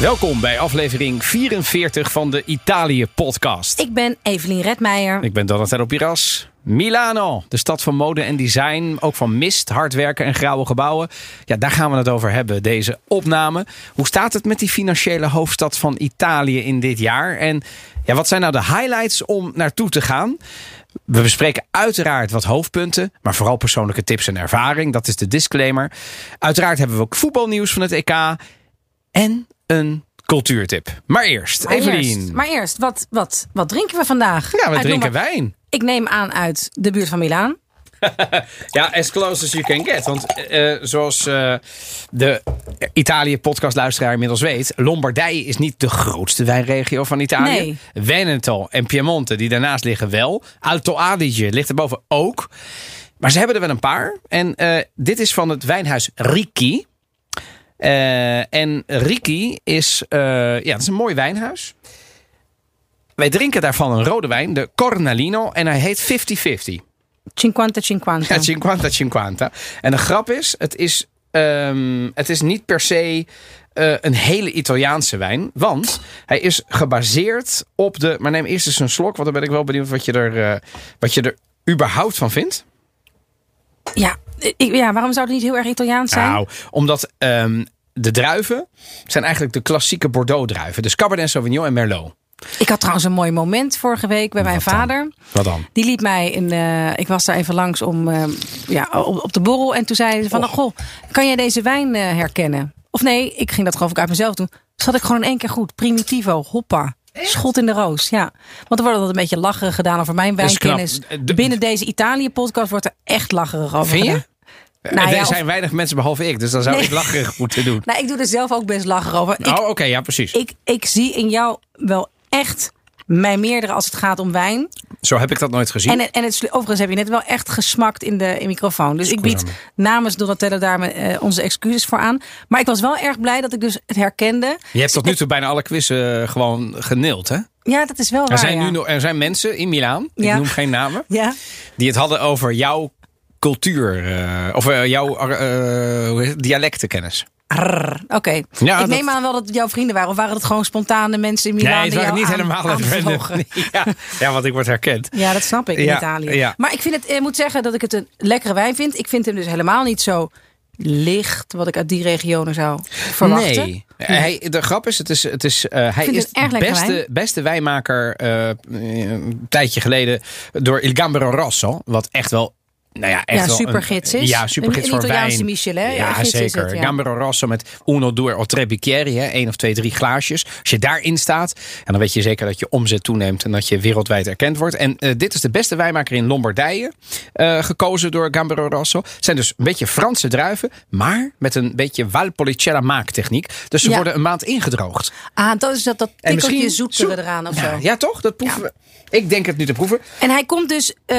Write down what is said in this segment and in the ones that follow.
Welkom bij aflevering 44 van de Italië-podcast. Ik ben Evelien Redmeijer. Ik ben Donatello Piras. Milano, de stad van mode en design, ook van mist, hard werken en grauwe gebouwen. Ja, daar gaan we het over hebben, deze opname. Hoe staat het met die financiële hoofdstad van Italië in dit jaar? En ja, wat zijn nou de highlights om naartoe te gaan? We bespreken uiteraard wat hoofdpunten, maar vooral persoonlijke tips en ervaring. Dat is de disclaimer. Uiteraard hebben we ook voetbalnieuws van het EK en een cultuurtip. Maar eerst, Maar Evelien. eerst, maar eerst wat, wat, wat drinken we vandaag? ja, we Uit drinken Lombard- wijn. Ik neem aan uit de buurt van Milaan. Ja, as close as you can get. Want eh, zoals eh, de Italië-podcastluisteraar inmiddels weet... Lombardije is niet de grootste wijnregio van Italië. Nee. Veneto en Piemonte, die daarnaast liggen wel. Alto Adige ligt erboven ook. Maar ze hebben er wel een paar. En eh, dit is van het wijnhuis Ricci. Eh, en Ricci is, eh, ja, dat is een mooi wijnhuis. Wij drinken daarvan een rode wijn, de Cornalino. En hij heet 50-50. 50-50. Ja, 50-50. En de grap is, het is, ehm, het is niet per se eh, een hele Italiaanse wijn. Want hij is gebaseerd op de... Maar neem eerst eens een slok, want dan ben ik wel benieuwd wat je er, wat je er überhaupt van vindt. Ja, ik, ja, waarom zou het niet heel erg Italiaans zijn? Nou, omdat ehm, de druiven zijn eigenlijk de klassieke Bordeaux druiven. Dus Cabernet Sauvignon en Merlot. Ik had trouwens een mooi moment vorige week bij mijn dan? vader. Wat dan? Die liet mij in. eh, ik was daar even langs om, eh, ja, op, op de borrel. En toen zei ze van, goh, kan jij deze wijn eh, herkennen? Of nee, ik ging dat geloof ik uit mezelf doen. Zat ik gewoon in één keer goed. Primitivo, hoppa. Schot in de roos, ja. Want er wordt altijd een beetje lacherig gedaan over mijn wijnkennis. Binnen deze Italië-podcast wordt er echt lacherig over Vind je? gedaan. Nou, ja, er of- zijn weinig mensen behalve ik, dus dan zou Nee. ik lacherig moeten doen. Nou, ik doe er zelf ook best lacherig over. Ik, oh, oké, ja, precies. ik, ik zie in jou wel echt mij meerdere als het gaat om wijn. Zo heb ik dat nooit gezien. En, en het, overigens heb je net wel echt gesmakt in de in microfoon. Dus ik bied namens Donatello daar mijn, eh, onze excuses voor aan. Maar ik was wel erg blij dat ik dus het herkende. Je hebt tot nu toe bijna alle quizzen gewoon geneeld, hè? Ja, dat is wel waar. Er zijn, nu er zijn mensen in Milaan, ik Ja. noem geen namen, Ja, die het hadden over jouw cultuur, eh, of eh, jouw eh, dialectenkennis. Oké. Ja, ik dat- neem aan wel dat het jouw vrienden waren. Of waren het gewoon spontane mensen in Milaan? nee, het waren niet aan- helemaal random. aanvlogen? Ja, ja, want ik word herkend. Ja, dat snap ik in Ja, Italië. ja. Maar ik, vind het, ik moet zeggen dat ik het een lekkere wijn vind. Ik vind hem dus helemaal niet zo licht, wat ik uit die regionen zou verwachten. Nee. Hij, de grap is, het is, het is uh, hij is de beste, wijn. beste wijnmaker uh, een tijdje geleden door Il Gambero Rosso. Wat echt wel nou ja, echt Ja, supergids is. Ja, supergids voor Italiaanse wijn. Michelin, Ja, gids zeker. het, ja. Gambero Rosso met uno, due o tre bicchieri. Hè, één of twee, drie glaasjes. Als je daarin staat, en dan weet je zeker dat je omzet toeneemt en dat je wereldwijd erkend wordt. En uh, dit is de beste wijnmaker in Lombardije, uh, gekozen door Gambero Rosso. Het zijn dus een beetje Franse druiven, maar met een beetje Valpolicella maaktechniek. Dus ze Ja. worden een maand ingedroogd. Ah, dat is dat, dat tikkeltje misschien zoetere zo- eraan of ja, zo. Ja, toch? Dat proeven we. Ik denk het nu te proeven. En hij komt dus eh,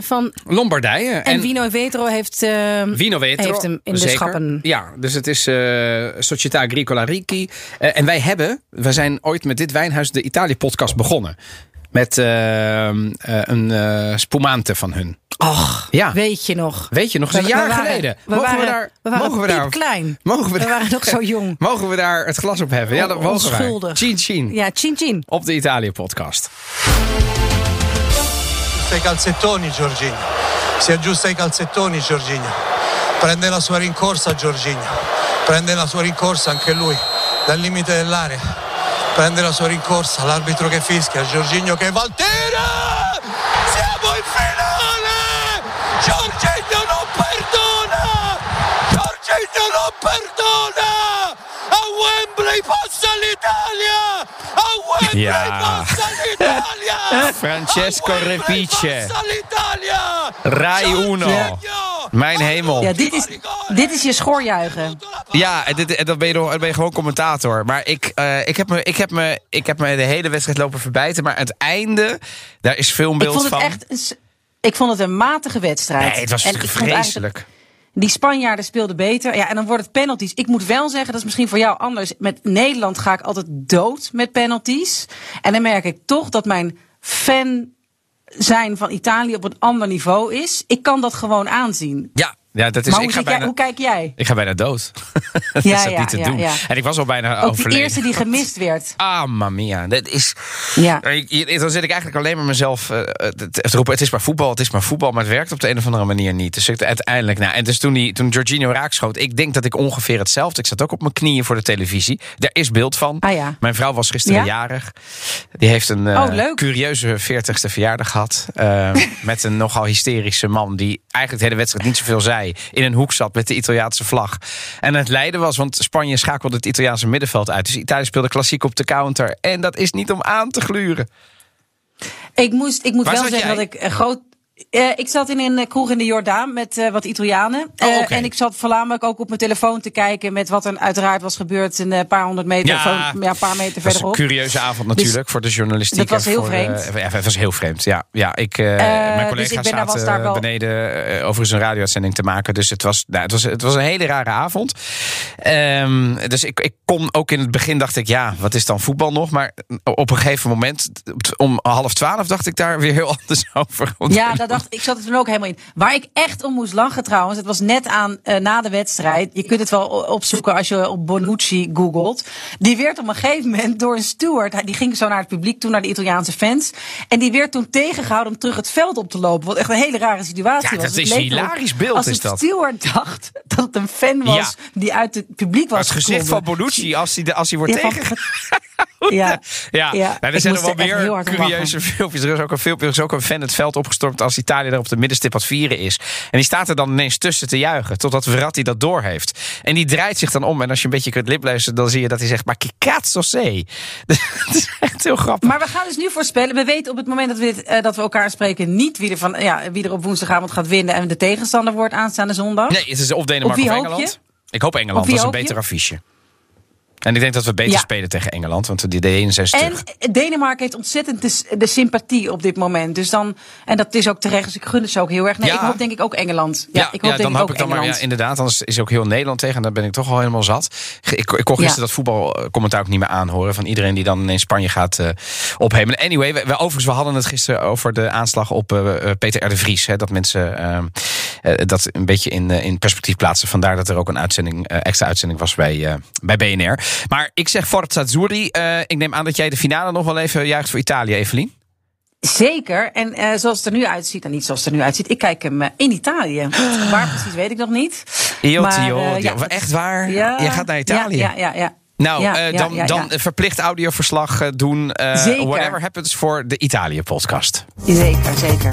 van... Lombardije. En, Vino Vetro heeft... eh, Vino Vetro. Heeft hem in de zeker. schappen. Ja, dus het is eh Società Agricola Ricci. Eh, en wij hebben, we zijn ooit met dit wijnhuis de Italië-podcast begonnen. Met een eh spumante van hun. Och, Ja. weet je nog. Weet je nog, eens een jaar waren- geleden. We mogen waren, we daar, we waren mogen we daar, klein. mogen we We daar, waren nog zo jong. mogen we daar het glas op hebben? Ja, dat mogen Onschuldig. wij. Chin chin. Ja, chin chin. Op de Italië-podcast. aggiusta i calzettoni Giorginio. Si aggiusta i calzettoni Giorginio. Prende la sua rincorsa Giorginio. Prende la sua rincorsa anche lui dal limite dell'area. Prende la sua rincorsa, l'arbitro che fischia, Giorginio che Valtera! Siamo in finale! Giorginio non perdona! Giorginio non perdona! A Wembley passa l'Italia! Italia! A. Wembley passa l'Italia! Francesco Repice. Rai Uno. Mijn hemel. Ja, dit is, dit is je schoorjuichen. Ja, en dan, ben je dan ben je gewoon commentator. Maar ik, eh, ik, heb me, ik, heb me, ik heb me de hele wedstrijd lopen verbijten. Maar het einde, daar is Ik filmbeeld vond het van. echt ik vond het een matige wedstrijd. nee, het was En ik vreselijk. Die Spanjaarden speelden beter. Ja, en dan wordt het penalties. Ik moet wel zeggen, dat is misschien voor jou anders. Met Nederland ga ik altijd dood met penalties. En dan merk ik toch dat mijn fan zijn van Italië op een ander niveau is. Ik kan dat gewoon aanzien. Ja, ja dat is, maar ik, hoe, ga zit jij, bijna, hoe kijk jij? ik ga bijna dood. dat Ja, is dat ja, niet te ja, doen. ja. En ik was al bijna Ook overleden. eerste die gemist werd. Ah, mamma Dat is... Ja. Ik- ik- Dan zit ik eigenlijk alleen maar mezelf te te roepen. Het is maar voetbal, het is maar voetbal. Maar het werkt op de een of andere manier niet. Dus ik uiteindelijk... Nou, en dus toen, die, toen Jorginho raakschoot... Ik denk dat ik ongeveer hetzelfde... Ik zat ook op mijn knieën voor de televisie. Daar is beeld van. Ah ja. Mijn vrouw was gisteren Ja? jarig. Die heeft een eh, Oh, leuk. curieuze 40ste verjaardag gehad. eh, met een nogal hysterische man... die eigenlijk de hele wedstrijd niet zoveel zei. In een hoek zat met de Italiaanse vlag. En het lijden was... Want Spanje schakelde het Italiaanse middenveld uit. Dus Italië speelde klassiek op de counter. En dat is niet om aan te gluren. Ik, moest, ik moet Waar wel zeggen jij? dat ik een groot. Eh, ik zat in een eh, kroeg in de Jordaan met eh, wat Italianen. Oh. En ik zat voornamelijk ook op mijn telefoon te kijken met wat er uiteraard was gebeurd een paar honderd meter, Ja, van- ja, een paar meter Dat was een verderop. curieuze avond natuurlijk voor de journalistiek. dat was heel voor, vreemd. ja, het was heel vreemd, ja. ja ik, dus mijn ik collega's ben daar- wel- beneden overigens een radio-uitzending te maken. Dus het was, nou, het was, het was een hele rare avond. Ehm, dus ik, ik kon ook in het begin dacht ik, ja, wat is dan voetbal nog? Maar op een gegeven moment, om half twaalf, dacht ik daar weer heel anders over. Ja, daar dacht, ik zat er toen ook helemaal in. Waar ik echt om moest lachen trouwens, het was net aan eh, na de wedstrijd. Je kunt het wel opzoeken als je op Bonucci googelt. Die werd op een gegeven moment door een steward, die ging zo naar het publiek toe, naar de Italiaanse fans. En die werd toen tegengehouden om terug het veld op te lopen. Wat echt een hele rare situatie Ja, was. dat Het is een hilarisch beeld, Als is een dat. steward dacht dat het een fan was Ja. die uit het publiek was het gezicht van. Bonucci, als hij, de- als hij wordt Ja, tegen... Ja, Ja, Ja, nou, er zijn wel er hard om curieuze filmpjes. Er is ook een filmpje, er is ook een fan het veld opgestormd als Italië er op de middenstip aan het vieren is. En die staat er dan ineens tussen te juichen, totdat Verratti dat doorheeft. En die draait zich dan om. En als je een beetje kunt lipluisteren, dan zie je dat hij zegt, maar cazzo sei? Dat is echt heel grappig. Maar we gaan dus nu voorspellen. We weten op het moment dat we, dit, eh, dat we elkaar spreken niet wie er, van, ja, wie er op woensdagavond gaat winnen en de tegenstander wordt aanstaande zondag. Nee, het is of Denemarken of Engeland. je? Ik hoop Engeland, dat is een beter affiche. En ik denk dat we beter Ja. spelen tegen Engeland, want die Denen zijn stug. En Denemarken heeft ontzettend de, de sympathie op dit moment. Dus dan, en dat is ook terecht, dus ik gun het ze ook heel erg. Nee, Ja. ik hoop denk ik ook Engeland. Ja, Ja, ik hoop ja, denk dan ik hoop ook ik dan maar, Engeland. ja, inderdaad. Anders is ook heel Nederland tegen. En dan ben ik toch al helemaal zat. Ik, ik kon gisteren dat voetbalcommentaar ook niet meer aanhoren. Van iedereen die dan in Spanje gaat eh ophemelen. Anyway, we, we- overigens, we hadden het gisteren over de aanslag op eh, eh, Peter R. de Vries. Hè, dat mensen eh, eh, dat een beetje in, eh, in perspectief plaatsen. Vandaar dat er ook een uitzending, eh, extra uitzending was bij, eh, bij BNR. Maar ik zeg Forza Azzurri. Eh, ik neem aan dat jij de finale nog wel even juicht voor Italië, Evelien. Zeker. En eh, zoals het er nu uitziet, en niet zoals het er nu uitziet, ik kijk hem eh, in Italië. Waar precies weet ik nog niet. Io, Maar, eh, ja, Echt waar? Ja, Je gaat naar Italië? Ja, ja, ja. ja. Nou, Ja, eh, dan, ja, ja. dan verplicht audioverslag eh, doen. eh, Zeker. whatever happens voor de Italië-podcast. Zeker, zeker.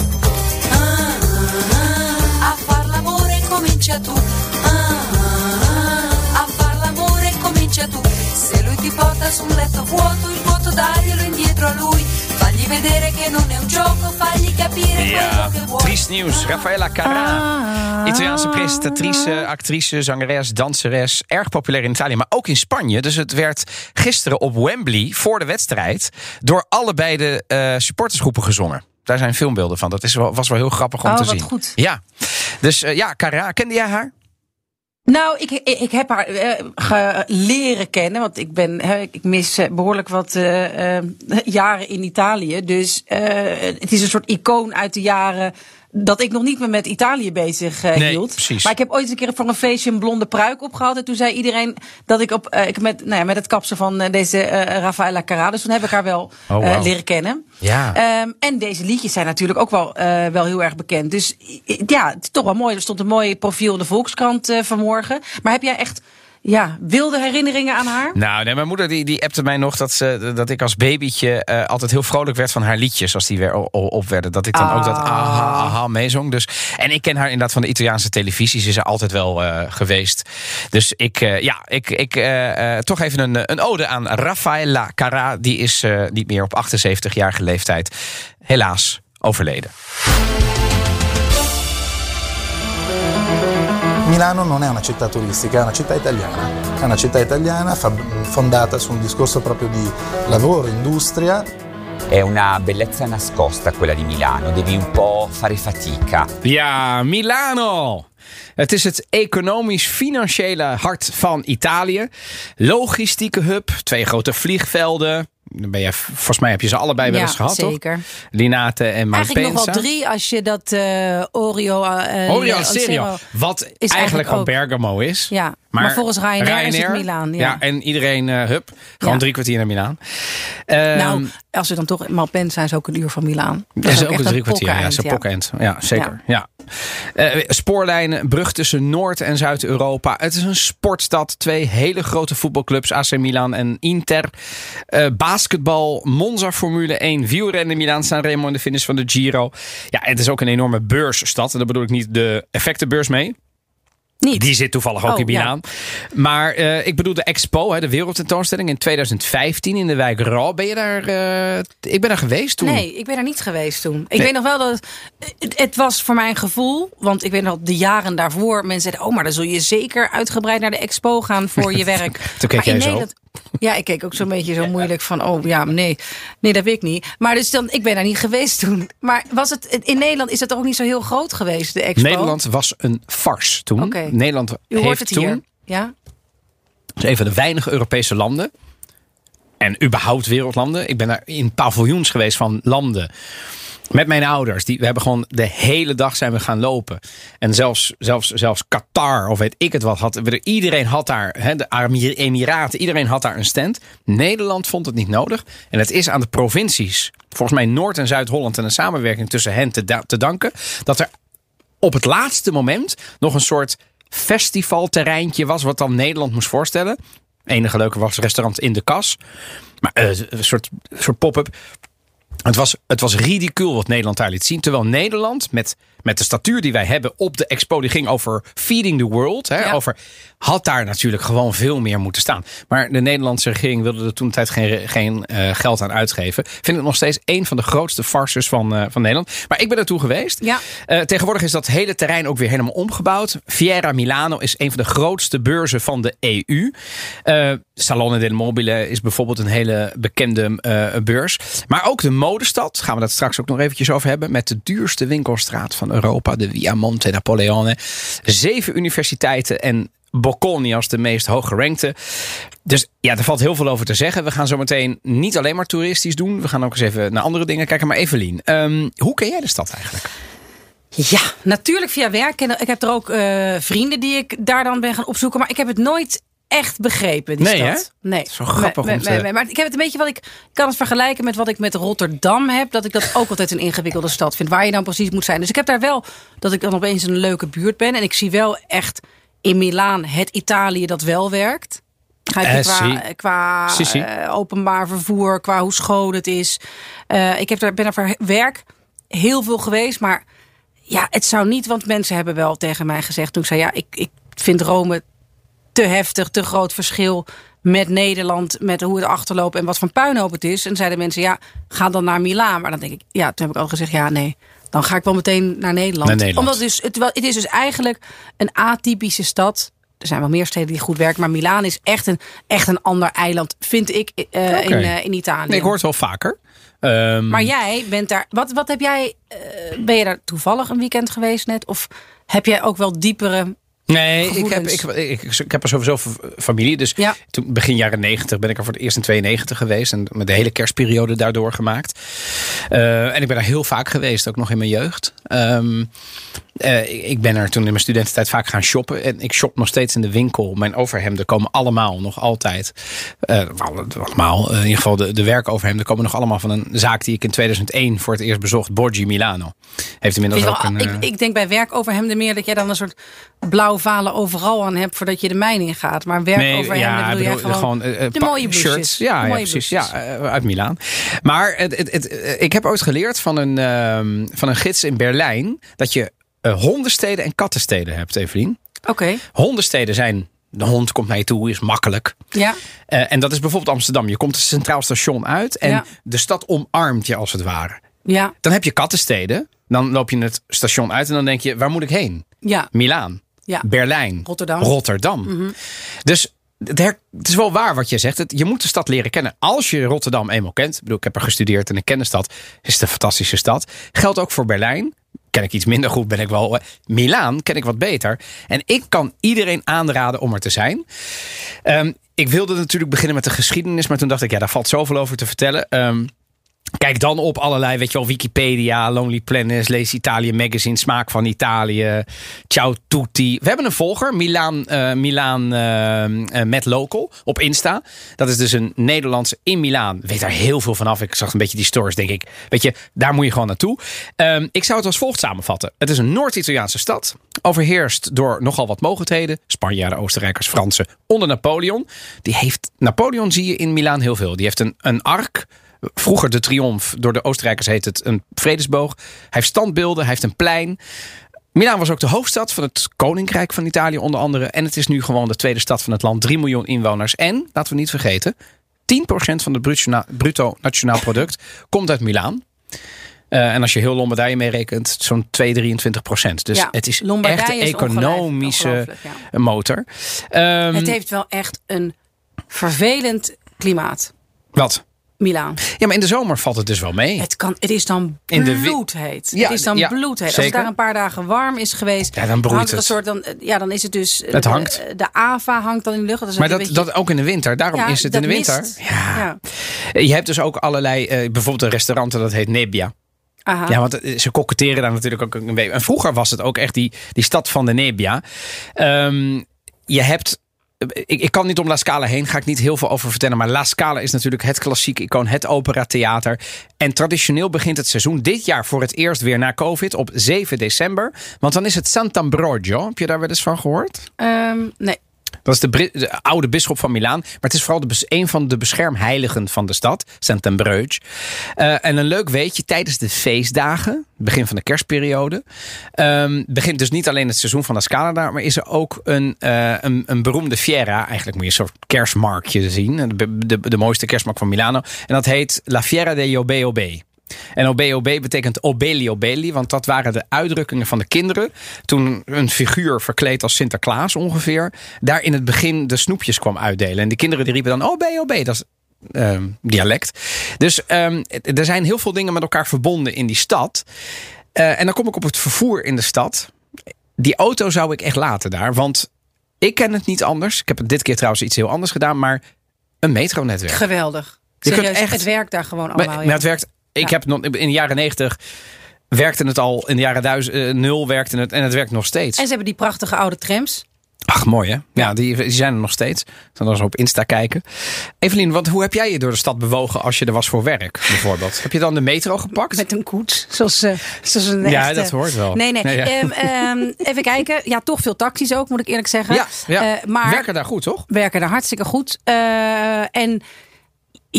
Ja, quello che vuoi. triest nieuws. Rafaela Carrà. Ah. Italiaanse presentatrice, actrice, zangeres, danseres. Erg populair in Italië, maar ook in Spanje. Dus het werd gisteren op Wembley, voor de wedstrijd... door allebei de eh, supportersgroepen gezongen. Daar zijn filmbeelden van. Dat is wel, was wel heel grappig om Oh, te wat zien. goed. Ja. Dus eh, ja, Carrà, kende jij haar? Nou, ik, ik, heb haar ge- leren kennen, want ik ben, ik mis eh, behoorlijk wat eh, jaren in Italië. Dus het is een soort icoon uit de jaren dat ik nog niet meer met Italië bezig Nee, hield. precies. Maar ik heb ooit eens een keer voor een feestje een blonde pruik opgehad. En toen zei iedereen dat ik op, eh, ik met, nou ja, met het kapsel van eh, deze Rafaela Carrà. Dus toen heb ik haar wel Oh, leren kennen. Ja. Ehm, en deze liedjes zijn natuurlijk ook wel, wel heel erg bekend. Dus ja, het is toch wel mooi. Er stond een mooi profiel in de Volkskrant vanmorgen. Maar heb jij echt ja, wilde herinneringen aan haar? Nou, nee, mijn moeder die, die appte mij nog dat, ze, dat ik als babytje eh, altijd heel vrolijk werd van haar liedjes als die weer op werden. Dat ik dan ook dat Ah. aha, aha meezong. Dus, en ik ken haar inderdaad van de Italiaanse televisie. Ze is er altijd wel eh, geweest. Dus ik, eh, ja, ik, ik toch even een, een ode aan Raffaella Carrà. Die is niet meer op 78-jarige leeftijd helaas overleden. Milano non è una città turistica, è una città italiana. È una città italiana fondata su un discorso proprio di lavoro, industria. È una bellezza nascosta quella di Milano, devi un po' fare fatica. Ja, Milano. Het is het economisch-financiële hart van Italië. Logistieke hub, twee grote vliegvelden. Dan ben je, volgens mij heb je ze allebei wel Ja, eens gehad, zeker. toch? Linate en Malpensa. Eigenlijk nog wel drie als je dat eh, Oreo... eh, Oreo eh, Serio, wat eigenlijk eigenlijk ook- Bergamo is. Ja, maar volgens Ryanair is het Milaan, ja. en iedereen, eh hup, gewoon Ja. drie kwartier naar Milaan. Ehm, nou, als we dan toch... Malpensa is ook een uur van Milaan. Dat is ook een drie kwartier. Ja, ze ja. zeker. Ja. Eh, spoorlijnen, brug tussen Noord- en Zuid-Europa. Het is een sportstad. Twee hele grote voetbalclubs, AC Milan en Inter. Eh, basketbal, Monza Formule 1, wielrennen Milaan, Sanremo en de finish van de Giro. Ja, het is ook een enorme beursstad. En daar bedoel ik niet de effectenbeurs mee. Niet. Die zit toevallig ook Oh, in Milaan. Maar eh, ik bedoel de Expo, hè, de wereldtentoonstelling in 2015 in de wijk Ral. Ben je daar? eh, ik ben daar geweest toen. Nee, ik ben er niet geweest toen. Ik Nee. weet nog wel dat het, het, was voor mijn gevoel, want ik weet nog de jaren daarvoor mensen zeiden, oh, maar dan zul je zeker uitgebreid naar de expo gaan voor je werk. Toen keek Maar jij zo. Nederland- Ja, ik keek ook zo'n beetje zo moeilijk van, oh ja, nee, nee, dat weet ik niet. Maar dus dan, ik ben daar niet geweest toen. Maar was het in Nederland is toch ook niet zo heel groot geweest, de expo? Nederland was een farce toen. Nederland U hoort heeft het toen, hier. Ja? is een van de weinige Europese landen. En überhaupt wereldlanden. Ik ben daar in paviljoens geweest van landen. Met mijn ouders. Die, we hebben gewoon de hele dag zijn we gaan lopen. En zelfs, zelfs, zelfs Qatar of weet ik het wat. Had, iedereen had daar, hè, de Emiraten, iedereen had daar een stand. Nederland vond het niet nodig. En het is aan de provincies, volgens mij Noord- en Zuid-Holland... en een samenwerking tussen hen te danken... dat er op het laatste moment nog een soort festivalterreintje was. wat dan Nederland moest voorstellen. Enige leuke was restaurant in de kas. Maar eh, een soort, soort pop-up. Het was, het was ridicuul wat Nederland daar liet zien. Terwijl Nederland met, met de statuur die wij hebben op de expo... die ging over feeding the world. Hè, Ja. over, had daar natuurlijk gewoon veel meer moeten staan. Maar de Nederlandse regering wilde er toen tijd geen, geen eh, geld aan uitgeven. Vind het nog steeds een van de grootste farces van, eh, van Nederland. Maar ik ben toen geweest. Ja. Eh, tegenwoordig is dat hele terrein ook weer helemaal omgebouwd. Fiera Milano is een van de grootste beurzen van de EU. Salone del Mobile is bijvoorbeeld een hele bekende eh, beurs. Maar ook de modestad, gaan we dat straks ook nog eventjes over hebben. Met de duurste winkelstraat van Europa, de Via Monte Napoleone. Zeven universiteiten en Bocconi als de meest hooggerankte. Dus ja, er valt heel veel over te zeggen. We gaan zo meteen niet alleen maar toeristisch doen. We gaan ook eens even naar andere dingen kijken. Maar Evelien, ehm, hoe ken jij de stad eigenlijk? Ja, natuurlijk via werk. En ik heb er ook eh, vrienden die ik daar dan ben gaan opzoeken. Maar ik heb het nooit echt begrepen, die Nee, stad. hè? Nee, Zo grappig Nee, om te- nee, Maar ik heb het een beetje wat ik, kan het vergelijken met wat ik met Rotterdam heb. Dat ik dat ook altijd een ingewikkelde stad vind. Waar je dan precies moet zijn. Dus ik heb daar wel dat ik dan opeens een leuke buurt ben. En ik zie wel echt in Milaan het Italië dat wel werkt. Begrijp je? Eh, qua qua eh, openbaar vervoer, qua hoe schoon het is. Eh, ik heb daar, ben er voor werk heel veel geweest, maar ja, het zou niet, want mensen hebben wel tegen mij gezegd toen ik zei, ja, ik, ik vind Rome te heftig, te groot verschil met Nederland, met hoe het achterloopt en wat voor puinhoop het is. En zeiden mensen, ja, ga dan naar Milaan. Maar dan denk ik, ja, toen heb ik al gezegd, ja, nee, dan ga ik wel meteen naar Nederland. Naar Nederland. Omdat het, dus, het, het is dus eigenlijk een atypische stad. Er zijn wel meer steden die goed werken, maar Milaan is echt een, echt een ander eiland, vind ik, eh, in, eh, in Italië. Nee, ik hoor het wel vaker. Ehm, Maar jij bent daar. Wat, wat heb jij. eh, ben je daar toevallig een weekend geweest net? Of heb jij ook wel diepere. Nee, ik heb, ik, ik, ik heb er sowieso familie. Dus Ja. toen, begin jaren 90 ben ik er voor het eerst in 92 geweest. En met de hele kerstperiode daardoor gemaakt. Eh, en ik ben daar heel vaak geweest, ook nog in mijn jeugd. Ehm, Eh, ik ben er toen in mijn studententijd vaak gaan shoppen. En ik shop nog steeds in de winkel. Mijn overhemden komen allemaal, nog altijd. eh, allemaal, eh, in ieder geval de, de werkoverhemden komen nog allemaal van een zaak die ik in 2001 voor het eerst bezocht. Borgi Milano. Heeft inmiddels ook een... ik, ik denk bij werk over hem meer dat jij dan een soort blauw valen overal aan hebt voordat je de mijn ingaat. Maar werk Nee, ja, bedoel jij bedoel, gewoon, eh, eh, de mooie blouses. shirts. Ja, precies. blouses. Ja, uit Milaan. Maar het, het, het, ik heb ooit geleerd van een, ehm, van een gids in Berlijn dat je eh, hondensteden en kattensteden hebt, Evelien. Oké, Hondensteden zijn, de hond komt naar je toe, is makkelijk. ja. Eh, en dat is bijvoorbeeld Amsterdam. Je komt het Centraal Station uit en Ja. de stad omarmt je als het ware. Ja, Dan heb je kattensteden. Dan loop je het station uit en dan denk je, waar moet ik heen? ja, Milaan, ja. Berlijn, Rotterdam. Mhm. Rotterdam. Dus het, is wel waar wat je zegt. Het, je moet de stad leren kennen. Als je Rotterdam eenmaal kent. Ik bedoel, ik heb er gestudeerd en ik ken de stad. Is het een fantastische stad. Geldt ook voor Berlijn. Ken ik iets minder goed, ben ik wel. eh, Milaan ken ik wat beter. En ik kan iedereen aanraden om er te zijn. Ehm, ik wilde natuurlijk beginnen met de geschiedenis. Maar toen dacht ik, ja, daar valt zoveel over te vertellen. Ehm, Kijk dan op allerlei, weet je wel, Wikipedia, Lonely Planet, Lees Italië Magazine, Smaak van Italië, Ciao Tutti. We hebben een volger, Milaan, eh, Milaan eh, eh, met Local, op Insta. Dat is dus een Nederlandse in Milaan. Weet daar heel veel vanaf. Ik zag een beetje die stories, denk ik. Weet je, daar moet je gewoon naartoe. Ehm, ik zou het als volgt samenvatten. Het is een Noord-Italiaanse stad, overheerst door nogal wat mogendheden. Spanjaarden, Oostenrijkers, Fransen, onder Napoleon. Die heeft, Napoleon zie je in Milaan heel veel. Die heeft een, een ark Vroeger de triomf, door de Oostenrijkers heet het een vredesboog. Hij heeft standbeelden, hij heeft een plein. Milaan was ook de hoofdstad van het Koninkrijk van Italië onder andere. En het is nu gewoon de tweede stad van het land. 3 miljoen inwoners. En, laten we niet vergeten, 10% van het bruto na- bruto nationaal product komt uit Milaan. Eh, en als je heel Lombardije meerekent, zo'n 2, 23 procent. Dus Ja, het is echt een economische ja. motor. Ehm, Het heeft wel echt een vervelend klimaat, Wat? Milaan. Ja, maar in de zomer valt het dus wel mee. Het, kan, het is dan bloedheet. Ja, het is dan ja, bloedheet. Als het daar een paar dagen warm is geweest, Ja, dan broeit hangt het. Een soort, dan, ja, dan is het dus. eh, Het hangt. De, AVA hangt dan in de lucht. Dat Maar dat, beetje- dat ook in de winter. Daarom ja, is het in de winter. Ja. Je hebt dus ook allerlei, eh, bijvoorbeeld een restaurant dat heet Nebbia. Aha. Ja, want eh, ze koketteren daar natuurlijk ook een beetje. En vroeger was het ook echt die, die stad van de Nebbia. Ehm, je hebt. Ik, kan niet om La Scala heen, ga ik niet heel veel over vertellen. Maar La Scala is natuurlijk het klassieke icoon, het operatheater. En traditioneel begint het seizoen dit jaar voor het eerst weer na COVID op 7 december. Want dan is het Sant'Ambrogio. Heb je daar wel eens van gehoord? Ehm, nee. Dat is de, oude bisschop van Milaan. Maar het is vooral de, een van de beschermheiligen van de stad. Sant'Ambrogio. Eh en een leuk weetje. Tijdens de feestdagen. Begin van de kerstperiode. ehm, begint dus niet alleen het seizoen van de Scala. Maar is er ook een, eh, een, een beroemde fiera. Eigenlijk moet je een soort kerstmarktje zien. De, de, mooiste kerstmarkt van Milano. En dat heet La Fiera degli Obe Obe. En OB-OB betekent obeli obeli, want dat waren de uitdrukkingen van de kinderen. Toen een figuur verkleed als Sinterklaas ongeveer, daar in het begin de snoepjes kwam uitdelen. En de kinderen die riepen dan OB-OB, dat is ehm, dialect. Dus ehm, er zijn heel veel dingen met elkaar verbonden in die stad. Eh, en dan kom ik op het vervoer in de stad. Die auto zou ik echt laten daar, want ik ken het niet anders. Ik heb het dit keer trouwens iets heel anders gedaan, maar een metronetwerk. Geweldig. Je kunt Serieus, echt- Het werkt daar gewoon Maar, allemaal. maar ja. het werkt. Ik heb nog in de jaren negentig werkte het al. In de jaren duizend, eh, nul werkte het en het werkt nog steeds. En ze hebben die prachtige oude trams. Ach, mooi hè? Ja, die, die zijn er nog steeds. Dan eens op Insta kijken. Evelien, wat, hoe heb jij je door de stad bewogen als je er was voor werk, bijvoorbeeld? Heb je dan de metro gepakt? Met een koets. Zoals, eh, zoals een Ja, echte- dat hoort wel. Nee, nee. Nee, ja. Ehm, ehm, even kijken. Ja, toch veel taxis ook, moet ik eerlijk zeggen. ja, ja. Eh, maar werken daar goed, toch? werken daar hartstikke goed. Eh, en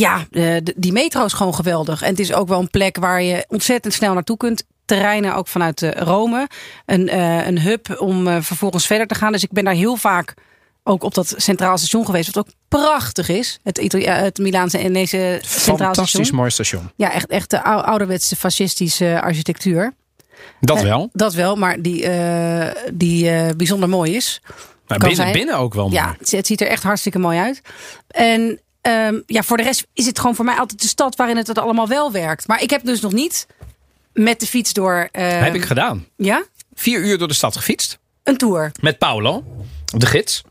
ja, eh, die metro is gewoon geweldig. En het is ook wel een plek waar je ontzettend snel naartoe kunt. Terreinen ook vanuit eh, Rome. Een, eh, een hub om vervolgens verder te gaan. Dus ik ben daar heel vaak ook op dat centraal station geweest. Wat ook prachtig is. Het, Itali- eh, het Milaanse en deze centraal Fantastisch station. mooi station. Ja, echt, echt de ou- ouderwetse fascistische architectuur. Dat wel. Dat wel, maar die, die bijzonder mooi is. Maar kan binnen, binnen ook wel mooi. Ja, het, het ziet er echt hartstikke mooi uit. En ehm, ja, voor de rest is het gewoon voor mij altijd de stad waarin het, het allemaal wel werkt. Maar ik heb dus nog niet met de fiets door. ehm, Heb ik gedaan. Ja? Vier uur door de stad gefietst. Een tour. met Paulo, de gids.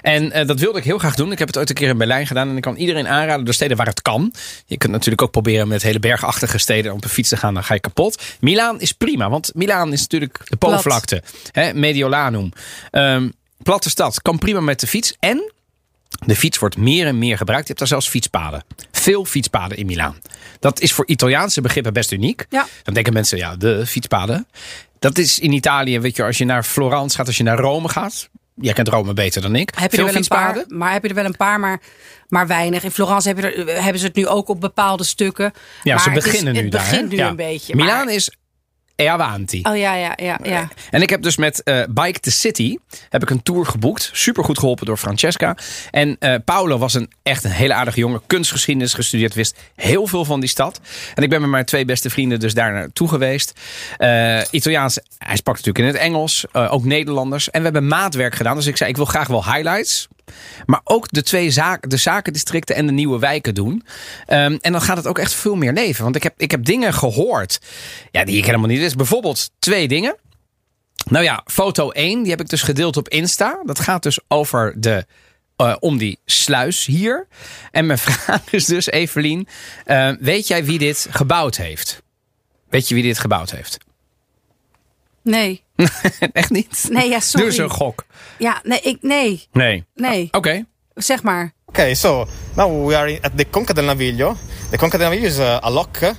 En eh, dat wilde ik heel graag doen. Ik heb het ooit een keer in Berlijn gedaan. En ik kan iedereen aanraden door steden waar het kan. Je kunt natuurlijk ook proberen met hele bergachtige steden op een fiets te gaan. Dan ga je kapot. Milaan is prima, want Milaan is natuurlijk de Po-vlakte. Hè, Mediolanum. Ehm, platte stad, kan prima met de fiets. En de fiets wordt meer en meer gebruikt. Je hebt daar zelfs fietspaden. Veel fietspaden in Milaan. Dat is voor Italiaanse begrippen best uniek. Ja. Dan denken mensen, ja, de fietspaden. Dat is in Italië, weet je, als je naar Florence gaat, als je naar Rome gaat. Jij kent Rome beter dan ik. Heb je Veel er wel een paar, fietspaden. maar heb je er wel een paar, maar, maar weinig. In Florence heb je er, hebben ze het nu ook op bepaalde stukken. Ja, maar ze het is- beginnen nu het daar. hè? begint nu een beetje. Milaan maar- is e avanti. Oh ja, ja, ja, ja. En ik heb dus met eh, Bike the City heb ik een tour geboekt. Super goed geholpen door Francesca. En eh Paolo was een echt een hele aardige jongen. Kunstgeschiedenis gestudeerd, wist heel veel van die stad. En ik ben met mijn twee beste vrienden dus daar naartoe geweest. Eh, Italiaans, hij sprak natuurlijk in het Engels. eh, ook Nederlanders. En we hebben maatwerk gedaan. Dus ik zei, ik wil graag wel highlights. Maar ook de twee zaken, de zakendistricten en de nieuwe wijken doen. Ehm, en dan gaat het ook echt veel meer leven. Want ik heb, ik heb dingen gehoord ja, die ik helemaal niet wist. Bijvoorbeeld twee dingen. Nou ja, foto 1, die heb ik dus gedeeld op Insta. Dat gaat dus over de, eh, om die sluis hier. En mijn vraag is dus, Evelien, eh, weet jij wie dit gebouwd heeft? Weet je wie dit gebouwd heeft? Nee. Echt niet? Nee, ja, sorry. Eens een gok. Ja, nee, ik, nee, Nee. nee. Oké. Zeg maar. Okay, so now we are in- at the Conca del Naviglio. The Conca del Naviglio is uh, a lock uh,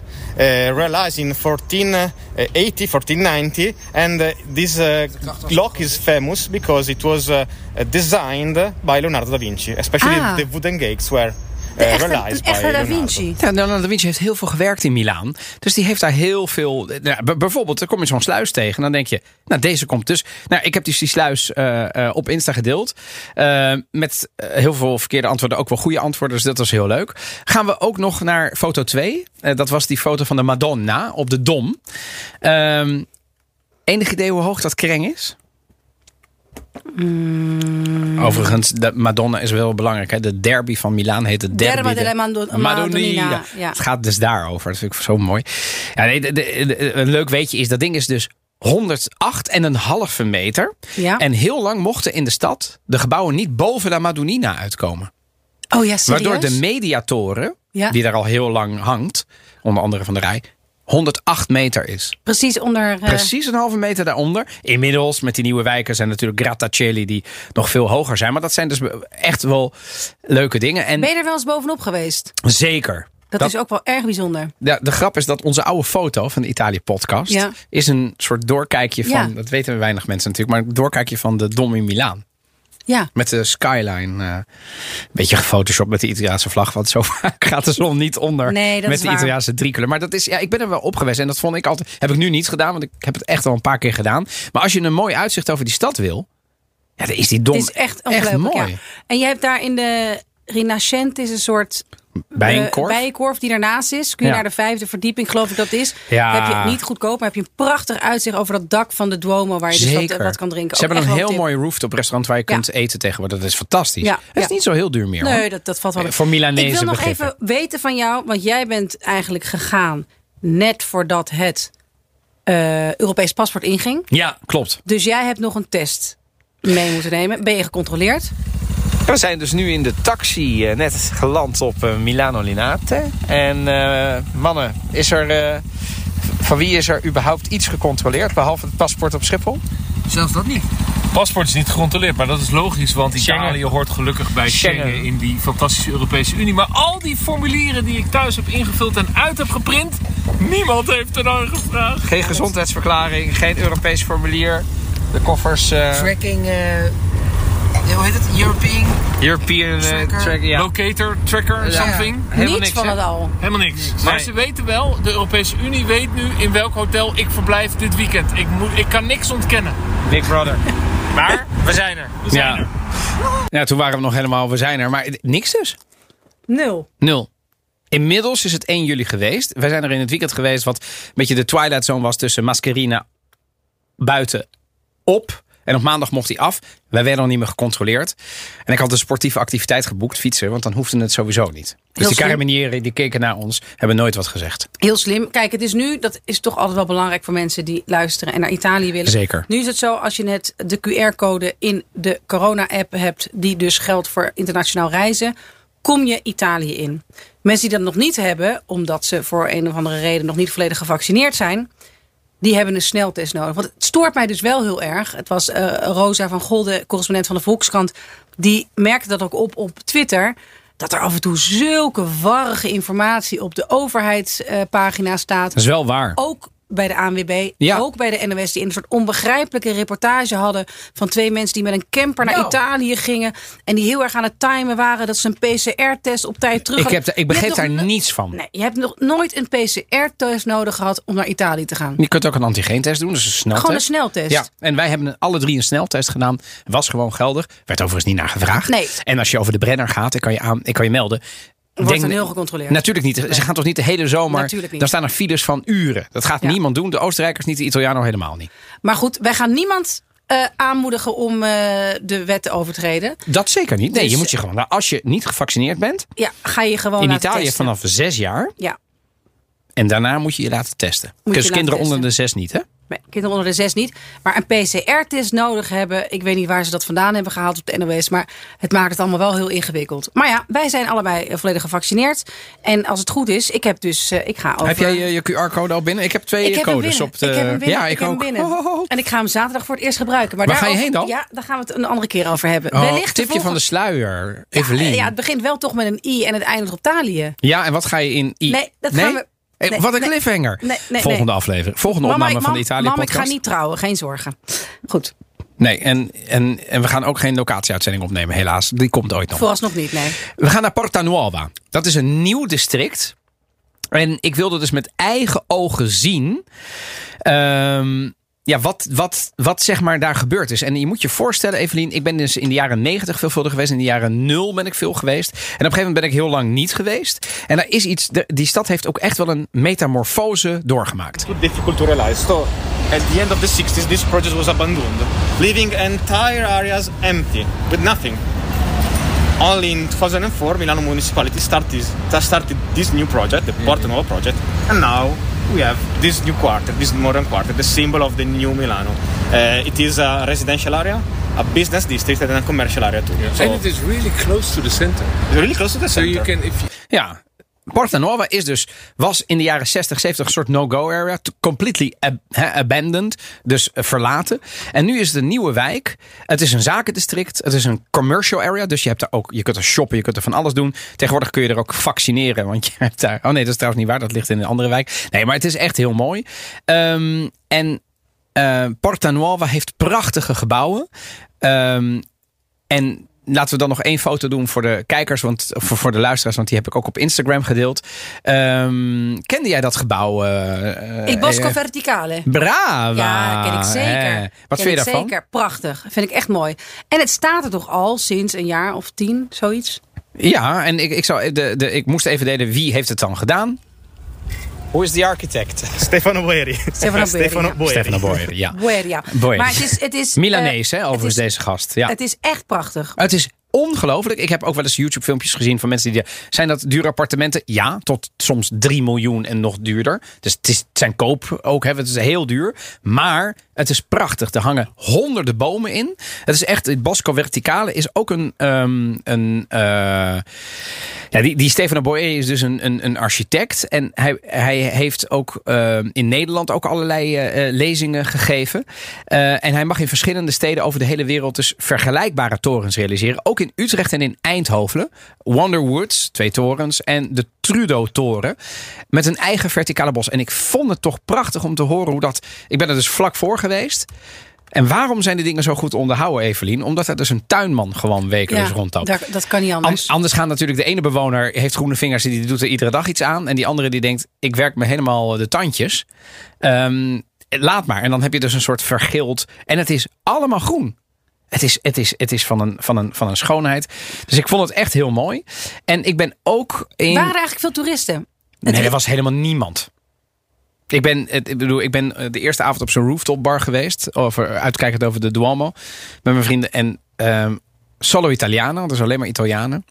realized in 1480, 1490, and uh, this uh, lock is famous because it was uh, designed by Leonardo da Vinci, especially Ah. the wooden gates were De uh, echte, een echte Da. Vinci. Ja, Leonardo da Vinci heeft heel veel gewerkt in Milaan. Dus die heeft daar heel veel... Nou, b- bijvoorbeeld, dan kom je zo'n sluis tegen. En dan denk je, nou deze komt dus... Nou, ik heb dus die sluis eh, eh, op Insta gedeeld. Eh, met eh, heel veel verkeerde antwoorden. Ook wel goede antwoorden. Dus dat was heel leuk. Gaan we ook nog naar foto 2. Eh, dat was die foto van de Madonna op de Dom. Ehm enig idee hoe hoog dat kreng is? Overigens, de Madonna is wel belangrijk. Hè? De derby van Milaan heet de derby. Derby de- della Mando- Madonnina, ja. Het gaat dus daarover. Dat vind ik zo mooi. Ja, nee, de- de- de- een leuk weetje is, dat ding is dus 108,5 meter. Ja. En heel lang mochten in de stad de gebouwen niet boven de Madonnina uitkomen. Oh ja, serieus? Waardoor de mediatoren, Ja. die daar al heel lang hangt, onder andere van de rij, 108 meter is. Precies onder... eh, Precies een halve meter daaronder. Inmiddels met die nieuwe wijken zijn natuurlijk grattacieli die nog veel hoger zijn. Maar dat zijn dus echt wel leuke dingen. En Ben je er wel eens bovenop geweest? zeker. Dat, is ook wel erg bijzonder. Ja, de grap is dat onze oude foto van de Italië-podcast... Ja. is een soort doorkijkje van... Ja. dat weten weinig mensen natuurlijk... maar een doorkijkje van de Dom in Milaan. Ja. Met de skyline. eh, een beetje gefotoshopt met de Italiaanse vlag. Want zo vaak gaat de zon niet onder. Nee, dat met de waar. Italiaanse driekleur. Maar dat is, ja, ik ben er wel op geweest. En dat vond ik altijd. Heb ik nu niet gedaan. Want ik heb het echt al een paar keer gedaan. Maar als je een mooi uitzicht over die stad wil. Ja, dan is die dom. Het is echt ongelooflijk. mooi. Ja. En je hebt daar in de Rinascente is een soort Bijenkorf. eh, bijenkorf die daarnaast is. Kun je Ja. naar de vijfde verdieping, geloof ik dat is. Ja. Heb je het niet goedkoop, maar heb je een prachtig uitzicht over dat dak van de Duomo waar je dus wat, kan drinken. Ze Ook hebben een heel mooi rooftop restaurant waar je Ja. kunt eten tegenwoordig. Dat is fantastisch. Het is niet zo heel duur meer. tip. hoor. Nee, dat, dat valt wel. Eh, voor Milanese Ik wil nog begrippen. even weten van jou, want jij bent eigenlijk gegaan net voordat het eh, Europees paspoort inging. Ja, klopt. Dus jij hebt nog een test mee moeten nemen. Ben je gecontroleerd? We zijn dus nu in de taxi eh, net geland op eh, Milano Linate. En eh, mannen, is er, eh, van wie is er überhaupt iets gecontroleerd? Behalve het paspoort op Schiphol? Zelfs dat niet. Paspoort is niet gecontroleerd, maar dat is logisch, want Schengen. Italië hoort gelukkig bij Schengen. Schengen in die fantastische Europese Unie. Maar al die formulieren die ik thuis heb ingevuld en uit heb geprint, niemand heeft er naar gevraagd. Geen gezondheidsverklaring, geen Europees formulier. De koffers... eh, Tracking, eh, hoe heet het? European. European eh, Tracker. track, ja. Locator, tracker, something. Helemaal Niets niks, van hè? het al. Helemaal niks. Maar Nee. ze weten wel, de Europese Unie weet nu in welk hotel ik verblijf dit weekend. Ik, moet, ik kan niks ontkennen. Big Brother. Maar we zijn er. We zijn Ja. er. ja, toen waren we nog helemaal, we zijn er. Maar niks dus. Nul. Nul. Inmiddels is het 1 juli geweest. Wij zijn er in het weekend geweest wat een beetje de twilight zone was tussen Mascherina buiten op. En op maandag mocht hij af. Wij werden al niet meer gecontroleerd. En ik had een sportieve activiteit geboekt, fietsen, want dan hoefde het sowieso niet. Dus die die keken naar ons, hebben nooit wat gezegd. Heel slim. Kijk, het is nu, dat is toch altijd wel belangrijk voor mensen die luisteren en naar Italië willen. Zeker. Nu is het zo, als je net de QR-code in de corona-app hebt, die dus geldt voor internationaal reizen, kom je Italië in. Mensen die dat nog niet hebben, omdat ze voor een of andere reden nog niet volledig gevaccineerd zijn, die hebben een sneltest nodig. Want het stoort mij dus wel heel erg. Het was eh, Rosa van Golde, correspondent van de Volkskrant, die merkte dat ook op op Twitter. Dat er af en toe zulke warrige informatie op de overheidspagina staat. Dat is wel waar. Ook bij de ANWB, Ja. ook bij de NOS, die een soort onbegrijpelijke reportage hadden van twee mensen die met een camper naar Nou. Italië gingen en die heel erg aan het timen waren dat ze een PCR-test op tijd terug Ik, hadden. heb, ik Je begreep daar nog niets van. Nee, je hebt nog nooit een PCR-test nodig gehad om naar Italië te gaan. Je kunt ook een antigeentest doen, dus een sneltest. Gewoon een sneltest. Ja, en wij hebben alle drie een sneltest gedaan. Was gewoon geldig. Werd overigens niet naar gevraagd. Nee. En als je over de Brenner gaat, ik kan je, aan, ik kan je melden. Wordt dan heel gecontroleerd. Natuurlijk niet. Ze gaan toch niet de hele zomer. Dan staan er files van uren. Dat gaat Ja. niemand doen. De Oostenrijkers niet, de Italianen helemaal niet. Maar goed, wij gaan niemand eh, aanmoedigen om eh, de wet te overtreden. Dat zeker niet. Nee, Dus- je moet je gewoon. Nou, als je niet gevaccineerd bent, Ja, ga je gewoon in Italië testen. vanaf zes jaar. Ja, En daarna moet je je laten testen. dus kinderen testen. onder de zes niet, hè? Kinderen onder de zes niet. Maar een PCR-test nodig hebben. Ik weet niet waar ze dat vandaan hebben gehaald op de NOS. Maar het maakt het allemaal wel heel ingewikkeld. Maar ja, wij zijn allebei eh, volledig gevaccineerd. En als het goed is, ik heb dus... eh, ik ga over... Heb jij je, je QR-code al binnen? Ik heb twee ik heb codes op de. Ik heb hem binnen. Ja, ik, ik, heb hem binnen. Oh. En ik ga hem zaterdag voor het eerst gebruiken. Maar Waar ga je daarover- heen dan? Ja, daar gaan we het een andere keer over hebben. Oh, Wellicht tipje van de sluier, Evelien. Ja, het begint wel toch met een i en het eindigt op Talië. Ja, en wat ga je in I? Nee, dat gaan we- Hey, nee, wat een cliffhanger. Nee, Volgende aflevering. Volgende Mama, opname van de mam- Italië mam, podcast. ik ga niet trouwen, geen zorgen. Goed, Nee, en, en, en we gaan ook geen locatieuitzending opnemen, helaas. Die komt ooit nog. vooralsnog niet, nee. We gaan naar Porta Nuova. Dat is een nieuw district. En ik wilde dus met eigen ogen zien. ehm, ja, wat, wat, wat zeg maar daar gebeurd is. En je moet je voorstellen, Evelien, ik ben dus in de jaren 90 veelvuldig geweest. In de jaren 0 ben ik veel geweest. En op een gegeven moment ben ik heel lang niet geweest. En daar is iets, die stad heeft ook echt wel een metamorfose doorgemaakt. difficult to realize. So, at the end of the 60s, this project was abandoned, leaving entire areas empty with nothing. Only in 2004, Milano municipality started, started this new project, the Porto Nuovo project, and now we have this new quarter, this modern quarter, the symbol of the new Milano. Uh, it is a residential area, a business district, and a commercial area too. So, And it is really close to the center. really close to the center. So you can, if you, Ja. Porta Nuova is dus, was in de jaren 60, 70 een soort no-go area. Completely abandoned. Dus eh, verlaten. En nu is het een nieuwe wijk. Het is een zakendistrict. Het is een commercial area. Dus je, hebt er ook, je kunt er shoppen. Je kunt er van alles doen. Tegenwoordig kun je er ook vaccineren. Want je hebt daar... Oh nee, dat is trouwens niet waar. Dat ligt in een andere wijk. Nee, maar het is echt heel mooi. Ehm, en eh, Porta Nuova heeft prachtige gebouwen. Ehm, en laten we dan nog één foto doen voor de kijkers, want, voor, voor de luisteraars, want die heb ik ook op Instagram gedeeld. Ehm, kende jij dat gebouw? eh, Ik Bosco eh, Verticale. Brava! Ja, ken ik zeker. Eh, Wat Ken vind je daarvan? Zeker, prachtig. Vind ik echt mooi. En het staat er toch al sinds een jaar of tien, zoiets? Ja, en ik, ik, zou, de, de, ik moest even delen wie heeft het dan gedaan. Who is the architect? Stefano Boeri. Stefano Boeri, ja. Boeri. Stefano Boyer, ja. Boeri. Maar het is... Het is Milanees, eh, hè, overigens is, deze gast. Ja. Het is echt prachtig. Het is ongelooflijk. Ik heb ook wel eens YouTube-filmpjes gezien van mensen die. Zijn dat dure appartementen? Ja, tot soms 3 miljoen en nog duurder. Dus het, is, het zijn koop ook. Hè. Het is heel duur. Maar het is prachtig. Er hangen honderden bomen in. Het is echt. Bosco Verticale is ook een. ehm, een eh, ja, die, die Stefano Boyer is dus een, een, een architect. En hij, hij heeft ook eh, in Nederland ook allerlei eh, eh, lezingen gegeven. En hij mag in verschillende steden over de hele wereld dus vergelijkbare torens realiseren. Ook in Utrecht en in Eindhoven. Wonderwoods, twee torens. En de Trudeau-toren. Met een eigen verticale bos. En ik vond het toch prachtig om te horen hoe dat... Ik ben er dus vlak voor geweest. En waarom zijn die dingen zo goed onderhouden, Evelien? Omdat er dus een tuinman gewoon wekelijks rondloopt. daar- dat kan niet anders. An- anders gaan natuurlijk de ene bewoner heeft groene vingers, die doet er iedere dag iets aan. En die andere die denkt, ik werk me helemaal de tandjes. Ehm, laat maar. En dan heb je dus een soort vergild. En het is allemaal groen. Het is, het is, het is van, een, van, een, van een schoonheid. Dus ik vond het echt heel mooi. En ik ben ook in. Waren er eigenlijk veel toeristen? Nee, er was helemaal niemand. Ik ben, ik bedoel, ik ben eh, de eerste avond op zo'n rooftop bar geweest. Over, uitkijkend over de Duomo. Met mijn vrienden. En ehm, solo Italiano, dus alleen maar Italianen.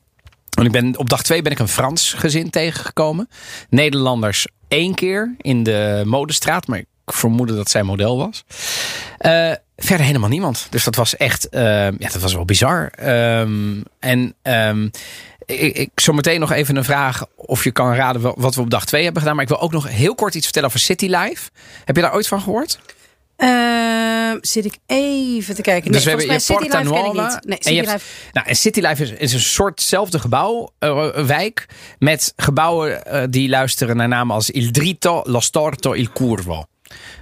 Want ik ben, op dag twee ben ik een Frans gezin tegengekomen. Nederlanders één keer in de modestraat. Maar ik vermoedde dat zij model was. Eh, verder helemaal niemand. Dus dat was echt, eh, ja, dat was wel bizar. Ehm, en ehm, ik, ik zometeen nog even een vraag of je kan raden wat we op dag 2 hebben gedaan. Maar ik wil ook nog heel kort iets vertellen over City Life. Heb je daar ooit van gehoord? Ehm, zit ik even te kijken. Nee, dus we hebben je. Nee, en City hebt- Life. nou, en City Life is, is een soortzelfde gebouw, een wijk. Met gebouwen eh, die luisteren naar namen als Il Drito, Lo Storto, Il Curvo.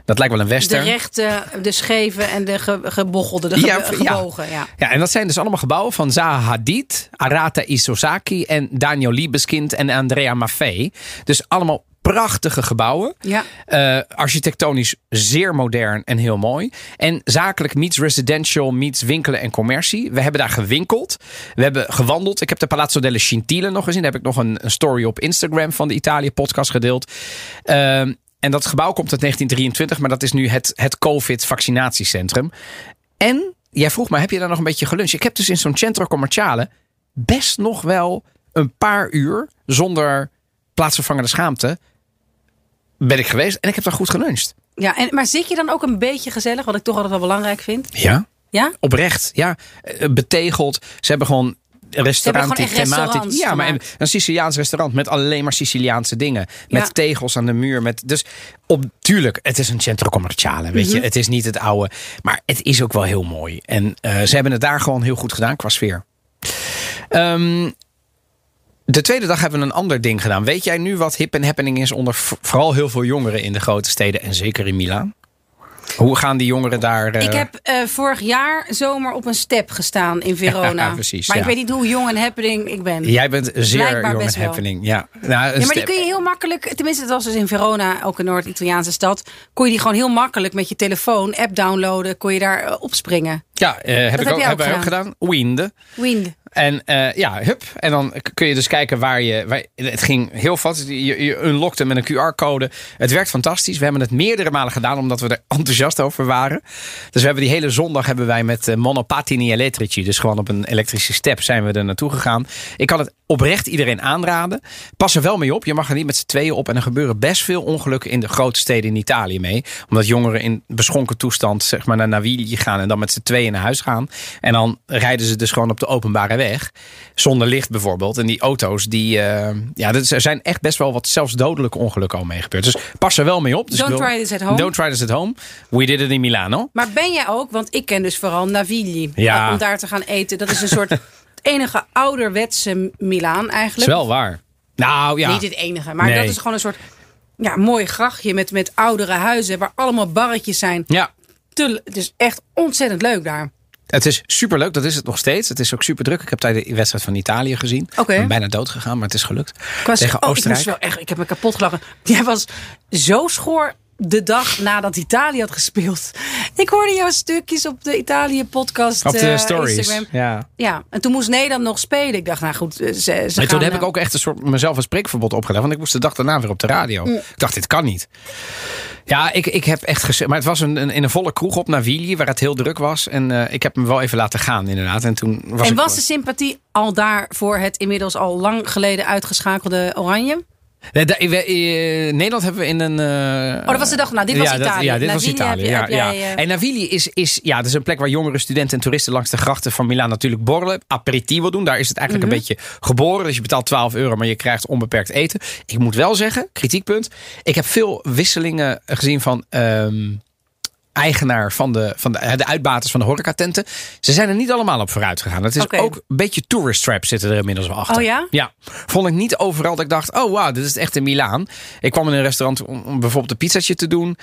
Dat lijkt wel een De western. rechte, de scheve en de ge, gebochelde, de ge- Ja, ja. gebogen. Ja. Ja, en dat zijn dus allemaal gebouwen van Zaha Hadid, Arata Isozaki en Daniel Liebeskind en Andrea Maffei. Dus allemaal prachtige gebouwen. Ja. Eh, architectonisch zeer modern en heel mooi. En zakelijk meets residential meets winkelen en commercie. We hebben daar gewinkeld. We hebben gewandeld. Ik heb de Palazzo delle Scintille nog gezien. Daar heb ik nog een, een story op Instagram van de Italië podcast gedeeld. Ehm, en dat gebouw komt uit 1923, maar dat is nu het, het COVID-vaccinatiecentrum. En jij vroeg me, heb je daar nog een beetje geluncht? Ik heb dus in zo'n centro commerciale best nog wel een paar uur zonder plaatsvervangende schaamte ben ik geweest en ik heb daar goed geluncht. Ja, en, maar zit je dan ook een beetje gezellig, wat ik toch altijd wel belangrijk vind? Ja? Ja? Oprecht, ja. Eh, Betegeld. Ze hebben gewoon restaurant restaurants Ja, maar een Siciliaans restaurant met alleen maar Siciliaanse dingen. Met Ja. tegels aan de muur. Met, dus op, tuurlijk, het is een centro commerciale, weet je. Mhm. Het is niet het oude. Maar het is ook wel heel mooi. En eh, ze hebben het daar gewoon heel goed gedaan qua sfeer. Ehm, de tweede dag hebben we een ander ding gedaan. Weet jij nu wat hip en happening is onder vooral heel veel jongeren in de grote steden en zeker in Milaan? Hoe gaan die jongeren daar? eh, Ik heb eh, vorig jaar zomer op een step gestaan in Verona. Ja, precies, maar ja. ik weet niet hoe jong en happening ik ben. Jij bent zeer jong en happening. Ja, nou, een Ja, maar die kun je heel makkelijk, tenminste het was dus in Verona, ook een Noord-Italiaanse stad, kon je die gewoon heel makkelijk met je telefoon, app downloaden, kon je daar eh, opspringen. ja heb heb ik ook, ook hebben wij ook gedaan. Wiende. Wind. En eh, ja, hup. En dan kun je dus kijken waar je. Waar, het ging heel vast. Je, je unlockte met een QR-code. Het werkt fantastisch. We hebben het meerdere malen gedaan omdat we er enthousiast over waren. Dus we hebben die hele zondag hebben wij met eh, monopatini elettrici. Dus gewoon op een elektrische step zijn we er naartoe gegaan. Ik kan het oprecht iedereen aanraden. Pas er wel mee op. Je mag er niet met z'n tweeën op. En er gebeuren best veel ongelukken in de grote steden in Italië mee. Omdat jongeren in beschonken toestand zeg maar, naar Navigli gaan. En dan met z'n tweeën naar huis gaan. En dan rijden ze dus gewoon op de openbare weg. Zonder licht bijvoorbeeld. En die auto's, die, eh, ja, dat- er zijn echt best wel wat zelfs dodelijke ongelukken al mee gebeurd. Dus pas er wel mee op. Dus Don't wil- try this at home. Don't try this at home. We did it in Milano. Maar ben jij ook, want ik ken dus vooral Navigli, Ja. om daar te gaan eten. Dat is een soort het enige ouderwetse Milaan eigenlijk. is wel waar. Nou ja. Niet het enige, maar Nee. dat is gewoon een soort ja, mooi grachtje met, met oudere huizen waar allemaal barretjes zijn. Ja. Te- het is echt ontzettend leuk daar. Het is superleuk, dat is het nog steeds. Het is ook super druk. Ik heb tijdens de wedstrijd van Italië gezien. Ik ben bijna dood gegaan, maar het is gelukt. Ik was, Tegen oh, ik, Oostenrijk. moest wel echt, ik heb me kapot gelachen. Jij was zo schoor de dag nadat Italië had gespeeld. Ik hoorde jouw stukjes op de Italië-podcast. Op de eh, stories. Instagram. Ja. Ja, en toen moest Nederland nog spelen. Ik dacht, nou goed, eh, ze, ze En gaan, toen heb eh, ik ook echt een soort mezelf een spreekverbod opgelegd. Want ik moest de dag daarna weer op de radio. Mm. Ik dacht, dit kan niet. Ja, ik, ik heb echt gezegd. Maar het was een, een, in een volle kroeg op Navigli, waar het heel druk was. En eh, ik heb hem wel even laten gaan, inderdaad. En toen was en was de sympathie al daar voor het inmiddels al lang geleden uitgeschakelde Oranje? Nee, da- we- eh, Nederland hebben we in een. eh, Oh, dat was de dag. Nou, dit was ja, dat- Italië. ja, dit was Italië. je- ja, eh, En Navigli is, is, ja, dat is een plek waar jongere studenten en toeristen langs de grachten van Milaan natuurlijk borrelen. Aperitivo doen. Daar is het eigenlijk Mhm. een beetje geboren. Dus je betaalt 12 euro, maar je krijgt onbeperkt eten. Ik moet wel zeggen, kritiekpunt. Ik heb veel wisselingen gezien van. ehm, eigenaar van de, van de, de uitbaters van de horecatenten. Ze zijn er niet allemaal op vooruit gegaan. Het is ook een beetje tourist traps zitten er inmiddels wel achter. Oh ja? Ja. Vond ik niet overal dat ik dacht, oh wauw, dit is echt in Milaan. Ik kwam in een restaurant om, om bijvoorbeeld een pizzatje te doen.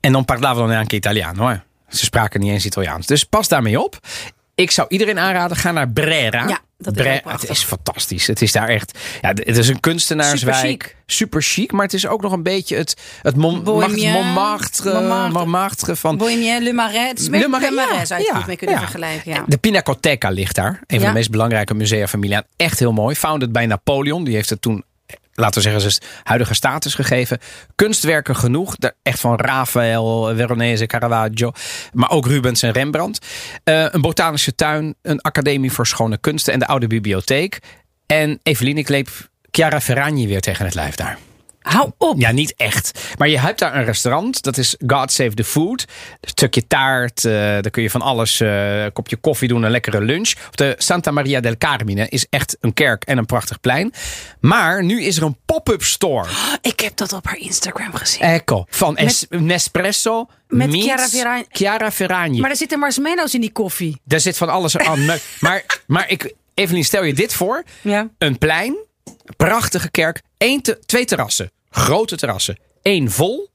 En dan parlavano neanche italiano. Hoor. Ze spraken niet eens Italiaans. Dus pas daarmee op. Ik zou iedereen aanraden, ga naar Brera. Ja, dat is Bre- het is fantastisch. Het is daar echt. Ja, het is een kunstenaarswijk. Super chic. Super chic, maar het is ook nog een beetje het, het Mon- Bohemien. Montmartre, Montmartre. Montmartre van. Bohemien, Le Marais. Het is Le Marais, Le Marais ja, zou je het ja, goed mee kunnen ja. vergelijken. Ja. De Pinacoteca ligt daar. Een van de meest belangrijke musea van Milaan. Echt heel mooi. Founded bij Napoleon. Die heeft het toen, laten we zeggen, zijn huidige status gegeven. Kunstwerken genoeg. Echt van Raphaël, Veronese, Caravaggio. Maar ook Rubens en Rembrandt. Eh, een botanische tuin. Een academie voor schone kunsten. En de oude bibliotheek. En Evelien, ik leep Chiara Ferragni weer tegen het lijf daar. Hou op. Ja, niet echt. Maar je hebt daar een restaurant. Dat is God Save the Food. Een stukje taart. eh daar kun je van alles. eh, een kopje koffie doen. Een lekkere lunch. Op de Santa Maria del Carmine is echt een kerk en een prachtig plein. Maar nu is er een pop-up store. Ik heb dat op haar Instagram gezien. Ecco. Van es- Nespresso. Met Chiara Ferragni. Chiara Ferragni. Maar er zitten marshmallows in die koffie. Daar zit van alles aan. Maar- maar, ik, Evelien, stel je dit voor. Ja. Een plein, prachtige kerk, te, twee terrassen. Grote terrassen. Eén vol,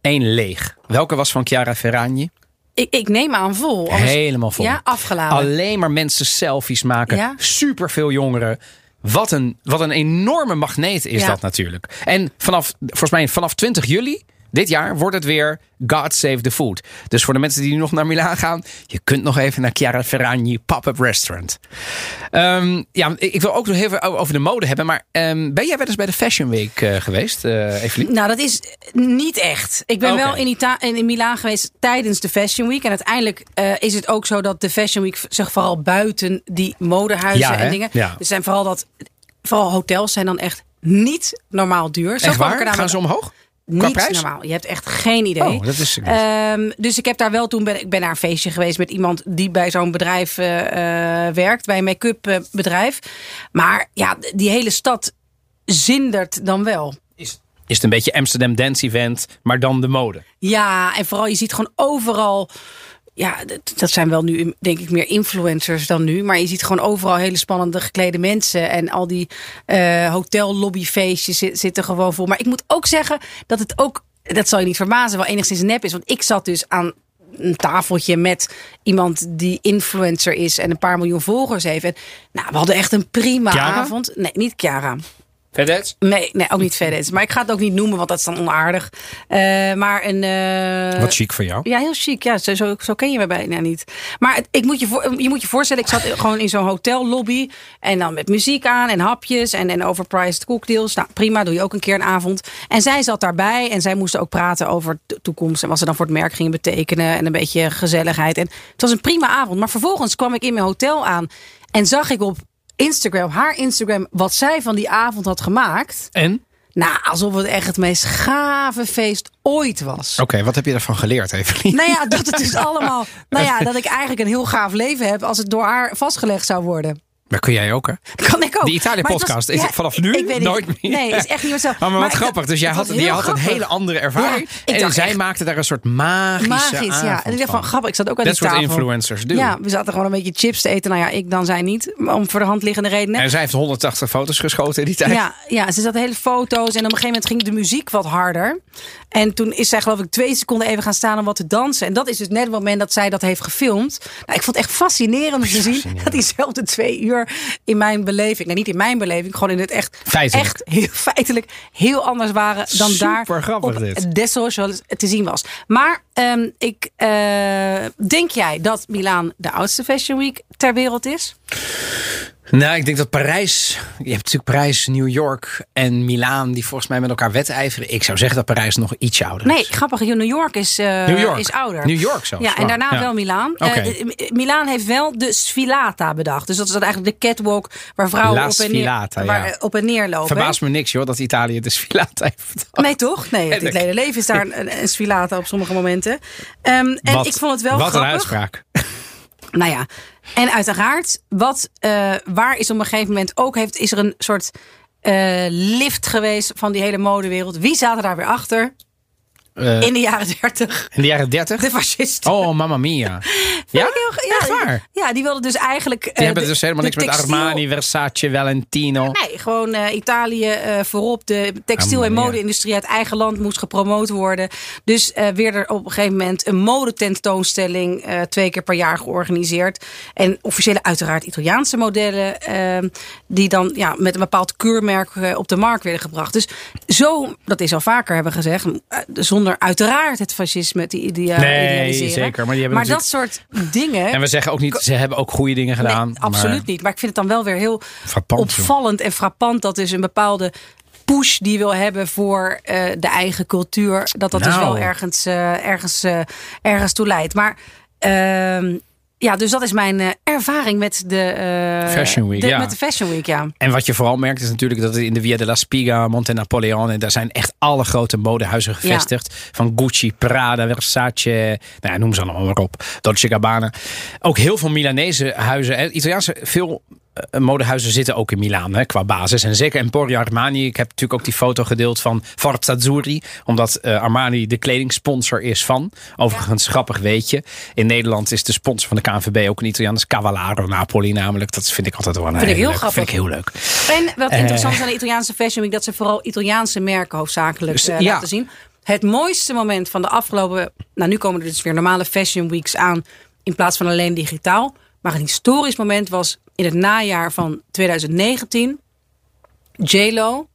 één leeg. Welke was van Chiara Ferragni? Ik, ik neem aan vol. Helemaal vol. Ja, afgeladen. Alleen maar mensen selfies maken. Ja. Super veel jongeren. Wat een, wat een enorme magneet is Ja. dat natuurlijk. En vanaf, volgens mij vanaf 20 juli dit jaar wordt het weer God Save the Food. Dus voor de mensen die nu nog naar Milaan gaan, je kunt nog even naar Chiara Ferragni Pop-Up Restaurant. Ehm, ja, ik wil ook nog heel veel over de mode hebben. Maar ehm, ben jij wel eens bij de Fashion Week eh, geweest, eh Evelien? Nou, dat is niet echt. Ik ben wel in, Ita in Milaan geweest tijdens de Fashion Week. En uiteindelijk eh, is het ook zo dat de Fashion Week zich vooral buiten die modehuizen Ja, en hè? dingen. Ja. Er zijn vooral dat. Vooral hotels zijn dan echt niet normaal duur. Zo Echt kwam ik waar? er Gaan ze omhoog? Niet normaal. Je hebt echt geen idee. Oh, dat is. Ehm, dus ik heb daar wel toen ben ik ben naar een feestje geweest met iemand die bij zo'n bedrijf eh, eh, werkt, bij een make-up eh, bedrijf. Maar ja, die hele stad zindert dan wel. Is het een beetje Amsterdam Dance Event, maar dan de mode? Ja, en vooral je ziet gewoon overal. Ja, dat- zijn wel nu denk ik meer influencers dan nu. Maar je ziet gewoon overal hele spannende geklede mensen. En al die eh hotellobbyfeestjes zi- zitten gewoon vol. Maar ik moet ook zeggen dat het ook, dat zal je niet verbazen, wel enigszins nep is. Want ik zat dus aan een tafeltje met iemand die influencer is en een paar miljoen volgers heeft. En nou, we hadden echt een prima Chiara? avond. Nee, niet Chiara. Nee, nee, ook niet Fedets. Maar ik ga het ook niet noemen, want dat is dan onaardig. Eh, maar een... eh, Wat chic voor jou. Ja, heel chic. Ja, zo, zo, zo ken je me bijna niet. Maar het- ik moet je, voor, je moet je voorstellen, ik zat gewoon in zo'n hotellobby. En dan met muziek aan en hapjes en, en overpriced cocktails. Nou, prima, doe je ook een keer een avond. En zij zat daarbij en zij moesten ook praten over de toekomst. En wat ze dan voor het merk gingen betekenen. En een beetje gezelligheid. En het was een prima avond. Maar vervolgens kwam ik in mijn hotel aan. En zag ik op Instagram, haar Instagram, wat zij van die avond had gemaakt. En? Nou, alsof het echt het meest gave feest ooit was. Oké, wat heb je ervan geleerd, Evelien? Nou ja, dat het dus allemaal. Nou ja, dat ik eigenlijk een heel gaaf leven heb als het door haar vastgelegd zou worden. Maar kun jij ook, hè? Kan ik ook. Die Italië-podcast, is ja, vanaf nu ik niet. nooit meer? Nee, is echt niet meer zo. Maar wat grappig. Dus jij had, die had een hele andere ervaring. Ja, en zij echt- maakte daar een soort magische Magisch, ja. En ik dacht van, grappig, ik zat ook aan That's die tafel. influencers doen. Ja, we zaten gewoon een beetje chips te eten. Nou ja, ik dan zij niet. Om voor de hand liggende redenen. En zij heeft 180 foto's geschoten in die tijd. Ja, ja, ze zat hele foto's. En op een gegeven moment ging de muziek wat harder. En toen is zij geloof ik twee seconden even gaan staan om wat te dansen. En dat is dus net het moment dat zij dat heeft gefilmd. Nou, ik vond het echt fascinerend om te zien dat diezelfde twee uur in mijn beleving. Nou, niet in mijn beleving, gewoon in het echt. Feitelijk. Echt heel feitelijk heel anders waren dan daar Super grappig op dit. socials te zien was. Maar ehm, ik, eh, denk jij dat Milaan de oudste Fashion Week ter wereld is? Nou, ik denk dat Parijs. Je hebt natuurlijk Parijs, New York en Milaan, die volgens mij met elkaar wedijveren. Ik zou zeggen dat Parijs nog ietsje ouder is. Nee, grappig. New York is, eh, New York. is ouder. New York zelfs. Ja, en Wow. daarna Ja. wel Milaan. Eh, M- Milaan heeft wel de Sfilata bedacht. Dus dat is dan eigenlijk de catwalk waar vrouwen op en, neer, Sfilata, waar, ja. op en neer lopen. Verbaast me niks, joh, dat Italië de Sfilata heeft. Nee, toch? Nee, het hele leven is daar een, een Sfilata op sommige momenten. Ehm, en Wat- ik vond het wel Wat een grappig. uitspraak. Nou ja, en uiteraard, wat, eh, waar is op een gegeven moment ook heeft, is er een soort eh, lift geweest van die hele modewereld. Wie zaten daar weer achter? Eh, In de jaren 30. in de jaren 30? De fascisten. Oh, mamma mia. Ja? Heel- ja, Echt waar? Ja, die wilden dus eigenlijk. Die eh, hebben de- dus helemaal niks met Armani, Versace, Valentino. Nee, gewoon eh, Italië voorop. De textiel- en mode-industrie uit eigen land moest gepromoot worden. Dus weer er op een gegeven moment een modetentoonstelling twee keer per jaar georganiseerd. En officiële, uiteraard Italiaanse modellen. eh, die dan ja, met een bepaald keurmerk op de markt werden gebracht. Dus zo, dat is al vaker hebben gezegd. eh, zonder uiteraard het fascisme te idea- Nee, idealiseren. zeker, maar die hebben dat soort dingen. En we zeggen ook niet, ze hebben ook goede dingen gedaan. Nee, absoluut maar niet. Maar ik vind het dan wel weer heel Frappant, opvallend en frappant dat dus een bepaalde push die wil hebben voor eh, de eigen cultuur, dat dat dus Nou. wel ergens, eh, ergens, eh, ergens toe leidt. Maar ehm, ja, dus dat is mijn eh, ervaring met de, eh, Fashion Week, de- ja. Met de Fashion Week, ja. En wat je vooral merkt is natuurlijk dat in de Via della Spiga, Monte Napoleone, daar zijn echt alle grote modehuizen gevestigd. Van Gucci, Prada, Versace, nou ja, noem ze allemaal maar op. Dolce Gabbana. Ook heel veel Milanese huizen. Italiaanse, veel modehuizen zitten ook in Milaan hè, qua basis. En zeker Emporio Armani. Ik heb natuurlijk ook die foto gedeeld van Forza Azzurri. Omdat eh, Armani de kledingsponsor is van. Overigens, grappig weetje. In Nederland is de sponsor van de KNVB ook een Italiaan. Dat is Cavallaro Napoli namelijk. Dat vind ik altijd wel een Vind ik heel grappig. Vind ik heel leuk. En wat Eh. interessant is aan de Italiaanse Fashion Week, dat ze vooral Italiaanse merken hoofdzakelijk Dus, eh, ja. laten zien. Het mooiste moment van de afgelopen, nou nu komen er dus weer normale Fashion Weeks aan, in plaats van alleen digitaal. Maar een historisch moment was in het najaar van 2019. J-Lo,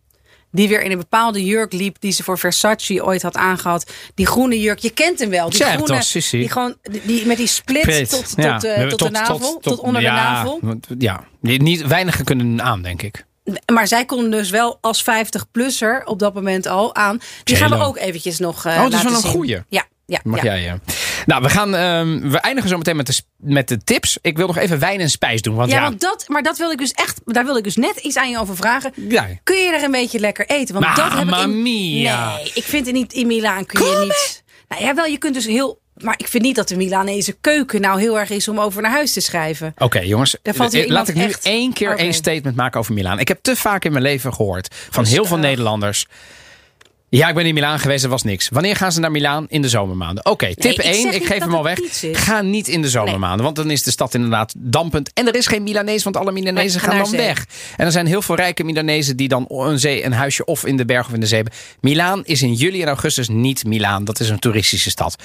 die weer in een bepaalde jurk liep die ze voor Versace ooit had aangehad. Die groene jurk, je kent hem wel. Die groene, die gewoon die, met die split, tot, ja. tot, eh, hebben tot, de navel, tot, onder de navel. Ja, niet weinigen kunnen aan, denk ik. Maar zij konden dus wel als 50-plusser op dat moment al aan. Die gaan we ook eventjes nog eh Oh, dat is wel een goeie. Ja, ja, Mag ja. jij, ja. Nou, we, gaan, ehm, we eindigen zo meteen met de, met de tips. Ik wil nog even wijn en spijs doen. Want ja, ja, want dat, maar dat wil ik dus echt, daar wil ik dus net iets aan je over vragen. Ja. Kun je er een beetje lekker eten? Want dat heb ik in, mia. Nee, ik vind het niet in Milaan kun je niet. Nou ja, wel, je kunt dus heel. Maar ik vind niet dat de Milanese keuken nou heel erg is om over naar huis te schrijven. Oké, jongens. Valt hier eh, Laat ik nu echt- één keer Oké. één statement maken over Milaan. Ik heb te vaak in mijn leven gehoord van heel veel Nederlanders. Ja, ik ben in Milaan geweest, dat was niks. Wanneer gaan ze naar Milaan? In de zomermaanden. Oké, tip ik 1, zeg ik geef hem al weg. Ga niet in de zomermaanden, want dan is de stad inderdaad dampend. En er is geen Milanees, want alle Milanezen Nee, gaan gaan dan weg. En er zijn heel veel rijke Milanezen die dan een, zee, een huisje of in de berg of in de zee hebben. Milaan is in juli en augustus niet Milaan. Dat is een toeristische stad.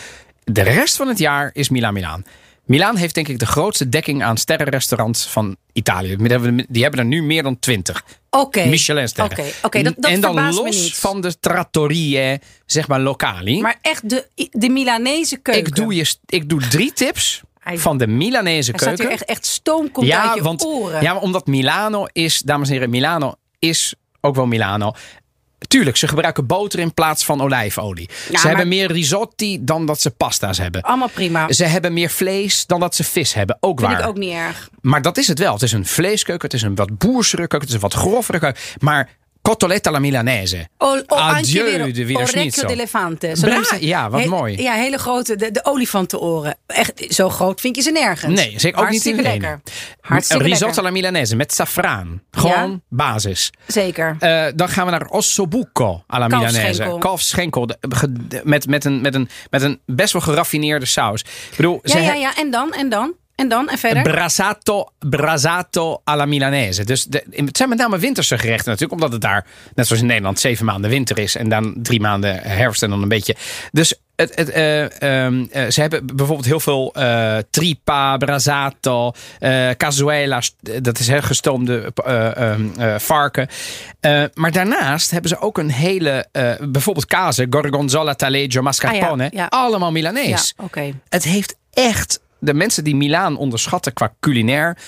De rest van het jaar is Milaan Milaan. Milaan heeft denk ik de grootste dekking aan sterrenrestaurants van Italië. Die hebben er nu meer dan twintig. Oké. Michelinsterren. Oké, oké, dat, dat en dan los niet. van de trattorie, zeg maar lokali. Maar echt de, de Milanese keuken. ik, doe je, ik doe drie tips van de Milanese Er staat keuken. hier echt, echt stoom komt uit je want, oren. Ja, omdat Milano is, dames en heren, Milano is ook wel Milano. Tuurlijk, ze gebruiken boter in plaats van olijfolie. ze maar- hebben meer risotti dan dat ze pasta's hebben. Allemaal prima. Ze hebben meer vlees dan dat ze vis hebben. Ook Vind waar. ik ook niet erg. Maar dat is het wel. Het is een vleeskeuken, het is een wat boersere keuken, het is een wat grovere keuken. Maar cotoletta alla milanese. O, o, Adieu, de Wiener Schnitzel. d'elefante. Ja, wat He- mooi. Ja, hele grote, de, de olifantenoren. Echt, zo groot vind je ze nergens. Nee, zeker ook niet in lekker. Hartstikke Risotto lekker. alla milanese met safraan. Gewoon basis. Zeker. Eh, dan gaan we naar ossobuco alla milanese. De- Met, met, een, met, een, met een best wel geraffineerde saus. Ik bedoel, Ja, ze ja, ja. En dan, en dan, en dan, en verder. Brasato, brasato alla milanese. Dus de, het zijn met name winterse gerechten natuurlijk. Omdat het daar, net zoals in Nederland, zeven maanden winter is. En dan drie maanden herfst en dan een beetje. Dus het, het, eh, ehm, eh, ze hebben bijvoorbeeld heel veel eh, tripa, brasato, cazuela. Dat is hè, gestoomde eh, ehm, eh, varken. Maar daarnaast hebben ze ook een hele, bijvoorbeeld kazen. Gorgonzola, taleggio, mascarpone. Ah ja, ja. Allemaal Milanees. Ja, oké. Het heeft echt de mensen die Milaan onderschatten qua culinair.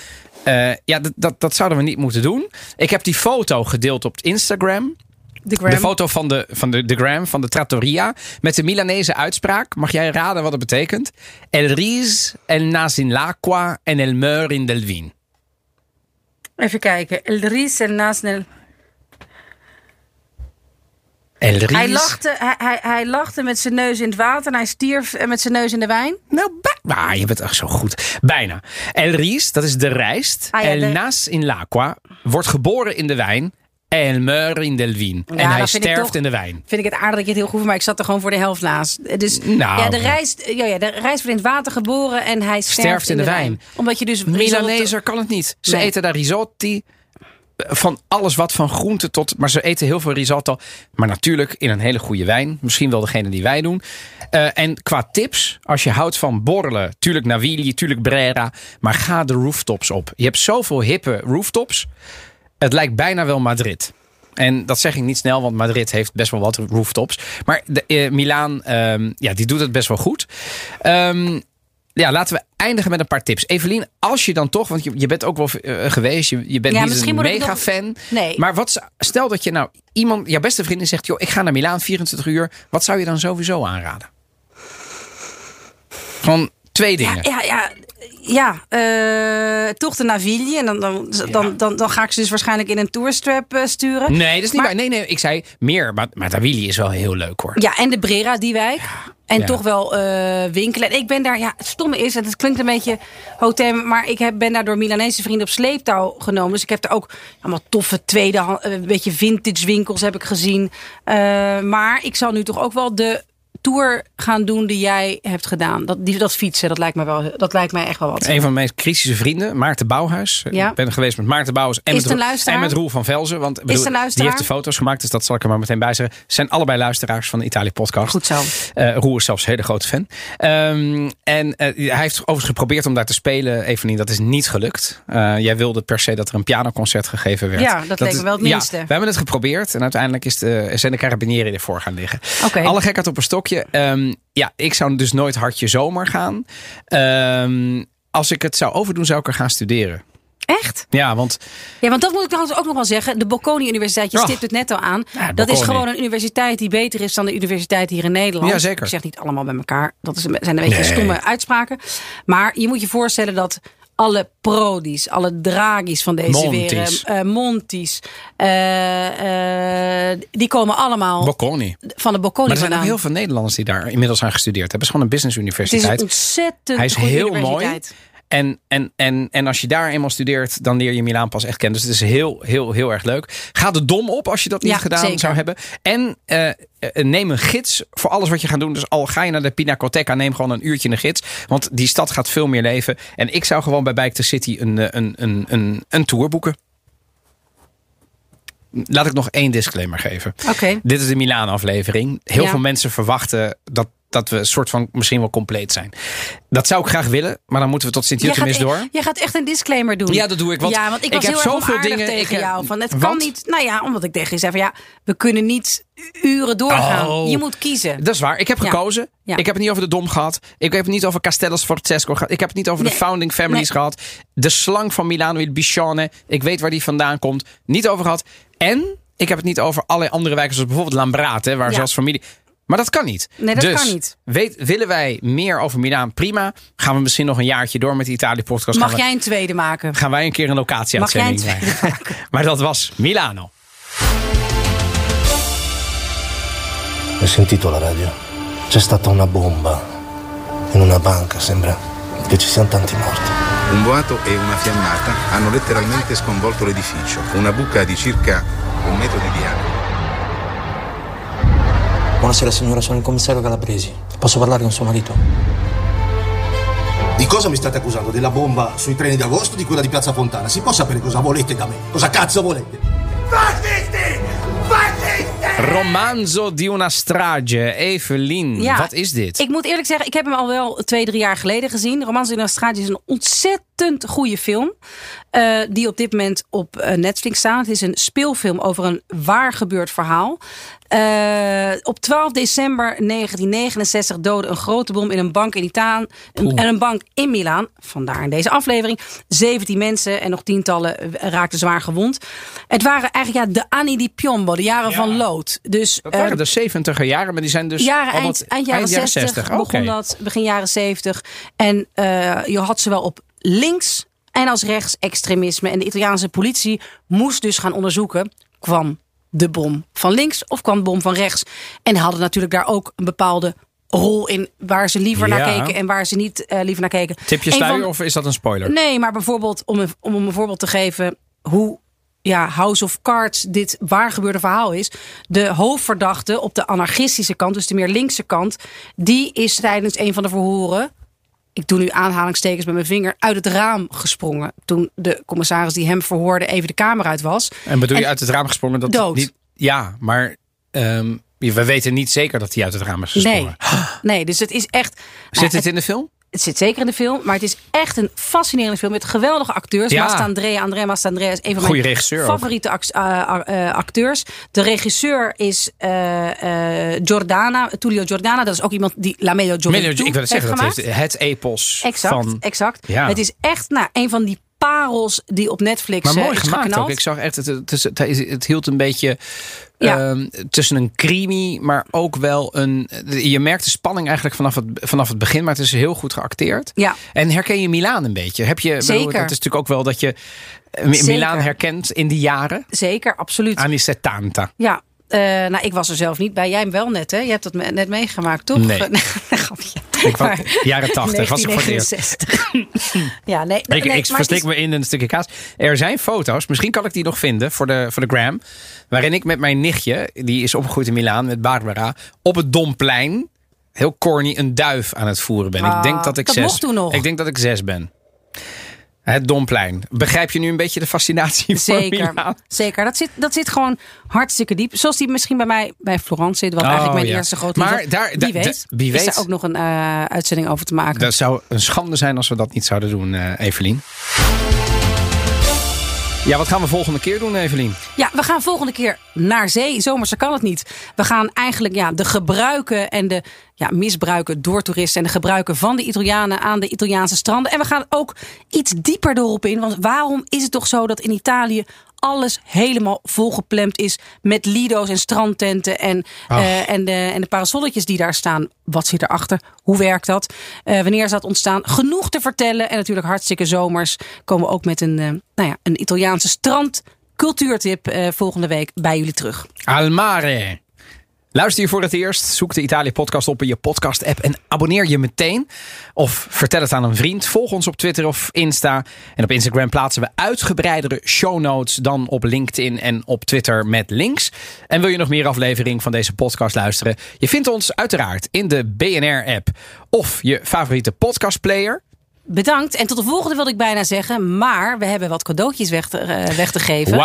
eh, ja, dat, dat, zouden we niet moeten doen. Ik heb die foto gedeeld op Instagram. De foto van de, van de, de gram, van de trattoria. Met de Milanese uitspraak. Mag jij raden wat het betekent? El ris, el nas in l'acqua en el meur in del vin. Even kijken. El Ries en Nasnel. El Hij lachte, hij, hij, hij lachte met zijn neus in het water en hij stierf eh, met zijn neus in de wijn. Nou, ah, je bent echt zo goed. Bijna. El ris, dat is de rijst. Ah, ja, el de- nas in l'acqua wordt geboren in de wijn. El meur in del. Ja, en hij sterft toch- in de wijn. Vind ik het aardig dat je het heel goed vindt, maar ik zat er gewoon voor de helft naast. Dus Nou, ja, de rijst, ja, ja, de rijst wordt in het water geboren en hij sterft, in de wijn. Omdat je dus Milanezer kan het niet. Ze Nee. eten daar risotti. Van alles wat van groente tot. Maar ze eten heel veel risotto. Maar natuurlijk in een hele goede wijn. Misschien wel degene die wij doen. Eh, en qua tips. Als je houdt van borrelen. Tuurlijk Navigli, tuurlijk Brera. Maar ga de rooftops op. Je hebt zoveel hippe rooftops. Het lijkt bijna wel Madrid. En dat zeg ik niet snel, want Madrid heeft best wel wat rooftops. Maar de, eh, Milaan, ehm, ja, die doet het best wel goed. Ehm, ja, laten we eindigen met een paar tips. Evelien, als je dan toch, want je, je bent ook wel eh, geweest, je, je bent Ja, niet een mega nog- fan. Nee. Maar wat, stel dat je nou iemand, jouw beste vriendin zegt, joh, ik ga naar Milaan 24 uur. Wat zou je dan sowieso aanraden? Gewoon twee dingen. Ja, ja, ja, eh, toch de Naviglie. En dan, dan, dan, dan, dan ga ik ze dus waarschijnlijk in een tourstrap eh, sturen. Nee, dat is niet Maar- waar. Nee, nee, ik zei meer. Maar, maar Davili is wel heel leuk hoor. Ja, en de Brera, die wijk. En Ja. toch wel eh, winkelen. En ik ben daar, ja, het stomme is, en het klinkt een beetje hotel, maar ik heb, ben daar door Milanese vrienden op sleeptouw genomen. Dus ik heb er ook allemaal toffe tweede, een beetje vintage winkels heb ik gezien. Eh, maar ik zal nu toch ook wel de tour gaan doen die jij hebt gedaan. Dat, die, dat fietsen, dat lijkt, me wel, dat lijkt mij echt wel wat. Een van mijn meest kritische vrienden, Maarten Bouwhuis. Ja. Ik ben geweest met Maarten Bouwhuis en, met, en met Roel van Velzen. Want bedoel, die heeft de foto's gemaakt, dus dat zal ik er maar meteen bij zeggen. Ze zijn allebei luisteraars van de Italië podcast. Goed zo. Eh, Roel is zelfs een hele grote fan. Ehm, en eh, hij heeft overigens geprobeerd om daar te spelen, Evelien. Dat is niet gelukt. Eh, jij wilde per se dat er een pianoconcert gegeven werd. Ja, dat leek me wel het ja, minste. we hebben het geprobeerd en uiteindelijk is de, zijn de carabinieri ervoor gaan liggen. Alle gekheid op een stokje. Ehm, ja, ik zou dus nooit hartje zomer gaan. Ehm, als ik het zou overdoen, zou ik er gaan studeren. Echt? Ja, want Ja, want dat moet ik trouwens ook nog wel zeggen. De Bocconi Universiteit, je Ja. stipt het net al aan. Ja, dat is gewoon een universiteit die beter is dan de universiteit hier in Nederland. Ja, zeker. Ik zeg niet allemaal bij elkaar. Dat is, zijn een beetje Nee. stomme uitspraken. Maar je moet je voorstellen dat alle Prodis, alle Draghi's van deze wereld, eh Montis, eh, eh, die komen allemaal Bocconi. van de Bocconi Maar er zijn ook heel veel Nederlanders die daar inmiddels aan gestudeerd hebben. Het is gewoon een business Het is universiteit. een ontzettend Hij is heel mooi. En, en, en, en als je daar eenmaal studeert, dan leer je Milaan pas echt kennen. Dus het is heel, heel, heel erg leuk. Ga de dom op als je dat niet Ja, gedaan zeker. zou hebben. En eh, eh, neem een gids voor alles wat je gaat doen. Dus al ga je naar de Pinacoteca, neem gewoon een uurtje een gids. Want die stad gaat veel meer leven. En ik zou gewoon bij Bike the City een, eh, een, een, een, een tour boeken. Laat ik nog één disclaimer geven. Oké. Dit is de Milaan-aflevering. Heel Ja. veel mensen verwachten dat, dat we een soort van misschien wel compleet zijn. Dat zou ik graag willen, maar dan moeten we tot Sint-Jutemis e- door. jij gaat echt een disclaimer doen. Ja, dat doe ik, want ja, want ik was heb heel erg zoveel dingen- tegen ik heb- jou. Van, het kan niet. Nou ja, omdat ik tegen je zei van ja, we kunnen niet uren doorgaan. Oh. Je moet kiezen. Dat is waar. Ik heb Ja. gekozen. Ja. Ik heb het niet over de Dom gehad. Ik heb het niet over Castello Sforzesco gehad. Ik heb het niet over de founding families Nee. gehad. De slang van Milano, il Biscione. Ik weet waar die vandaan komt. Niet over gehad. En ik heb het niet over allerlei andere wijken, zoals bijvoorbeeld Lambrate, waar Ja. zelfs familie. Maar dat kan niet. Nee, dat dus, kan niet. Weet, willen wij meer over Milaan? Prima. Gaan we misschien nog een jaartje door met de Italië-podcast. Mag we- jij een tweede maken? gaan wij een keer een locatie Mag jij een tweede maken? Maar dat was Milano. Ho sentito la radio. C'è stata una bomba in una banca, sembra che ci siano tanti morti. Un boato e una fiammata hanno letteralmente sconvolto l'edificio, una buca di circa un metro di diametro. Buonasera signora, sono il commissario Calabresi. Posso parlare con suo marito? Di cosa mi state accusando? Della bomba sui treni d'agosto o di quella di Piazza Fontana? Si può sapere cosa volete da me? Cosa cazzo volete? Romanzo di una strage. Evelien, Ja, wat is dit? Ik moet eerlijk zeggen, ik heb hem al wel twee, drie jaar geleden gezien. Romans in Australië is een ontzettend goede film. eh, die op dit moment op eh, Netflix staat. Het is een speelfilm over een waar gebeurd verhaal. Eh, op 12 december 1969 doodde een grote bom in een bank in Italië. En een bank in Milaan. Vandaar in deze aflevering. 17 mensen en nog tientallen raakten zwaar gewond. Het waren eigenlijk ja, de anni di piombo, de jaren van lood. Dus, Dat waren eh, de 70er jaren, maar die zijn dus jaren, eind, wat- eind jaren 60, begon dat, begin jaren 70. En eh, je had zowel op links en als rechts extremisme. En de Italiaanse politie moest dus gaan onderzoeken... kwam de bom van links of kwam de bom van rechts? En hadden natuurlijk daar ook een bepaalde rol in... waar ze liever naar keken en waar ze niet eh, liever naar keken. Tip je Een sluier van- of is dat een spoiler? Nee, maar bijvoorbeeld om een, om een voorbeeld te geven hoe ja, House of Cards dit waar gebeurde verhaal is. De hoofdverdachte op de anarchistische kant, dus de meer linkse kant, die is tijdens een van de verhoren. Ik doe nu aanhalingstekens met mijn vinger uit het raam gesprongen. Toen de commissaris die hem verhoorde even de kamer uit was. En bedoel je uit het raam gesprongen? Dat Dood. Niet, ja, maar ehm, we weten niet zeker dat hij uit het raam is gesprongen. Nee, nee, dus het is echt. Zit nou, het in de film? Het zit zeker in de film, maar het is echt een fascinerende film met geweldige acteurs. Ja. Mastandrea, Andrea Mastandrea is een van Goeie mijn favoriete act- uh, uh, acteurs. De regisseur is uh, Giordana, Tullio Giordana. Dat is ook iemand die La Gioventù Melio- ik wil het zeggen, dat heeft het epos Exact, van... exact. Ja. Het is echt nou, een van die parels die op Netflix Maar eh, mooi gemaakt geknald. ook. Ik zag echt, het, het, het, het hield een beetje Ja. ehm, tussen een creamy, maar ook wel een... Je merkt de spanning eigenlijk vanaf het, vanaf het begin, maar het is heel goed geacteerd. Ja. En herken je Milaan een beetje? Heb je, Zeker. Het is natuurlijk ook wel dat je eh. Milaan herkent in die jaren. Zeker, absoluut. 70. Ja, eh, nou, ik was er zelf niet bij. Jij hem wel net, hè? Je hebt dat net meegemaakt, toch? Nee. Grapje. Ik was, jaren 80 was ik voor het eerst. 1969. ja, nee. Ik, nee, ik verstik me in een stukje kaas. Er zijn foto's, misschien kan ik die nog vinden voor de, voor de gram. Waarin ik met mijn nichtje, die is opgegroeid in Milaan met Barbara, op het Domplein, heel corny, een duif aan het voeren ben. ik Ah, denk dat ik dat zes. mocht toen nog. Ik denk dat ik zes ben. Het Domplein. Begrijp je nu een beetje de fascinatie Zeker, Milaan? zeker. Dat zit, dat zit gewoon hartstikke diep. Zoals die misschien bij mij bij Florence zit. Wat Oh, eigenlijk mijn ja. eerste grote Maar daar- wie, weet, wie is weet. daar ook nog een eh, uitzending over te maken. Dat zou een schande zijn als we dat niet zouden doen, eh Evelien. Ja, wat gaan we volgende keer doen, Evelien? Ja, we gaan volgende keer naar zee. Zomerse kan het niet. We gaan eigenlijk ja, de gebruiken en de ja, misbruiken door toeristen en de gebruiken van de Italianen aan de Italiaanse stranden. En we gaan ook iets dieper erop in. Want waarom is het toch zo dat in Italië alles helemaal volgeplemd is met lido's en strandtenten en, eh, en, de, en de parasolletjes die daar staan. Wat zit erachter? Hoe werkt dat? Eh, wanneer is dat ontstaan? Genoeg te vertellen en natuurlijk hartstikke zomers. Komen we ook met een, eh, nou ja, een Italiaanse strand cultuurtip eh, volgende week bij jullie terug. Almare. Luister je voor het eerst, zoek de Italië podcast op in je podcast app en abonneer je meteen. Of vertel het aan een vriend. Volg ons op Twitter of Insta. En op Instagram plaatsen we uitgebreidere show notes dan op LinkedIn en op Twitter met links. En wil je nog meer aflevering van deze podcast luisteren? Je vindt ons uiteraard in de BNR app of je favoriete podcastplayer. Bedankt. En tot de volgende wilde ik bijna zeggen. Maar we hebben wat cadeautjes weg te, eh, weg te geven.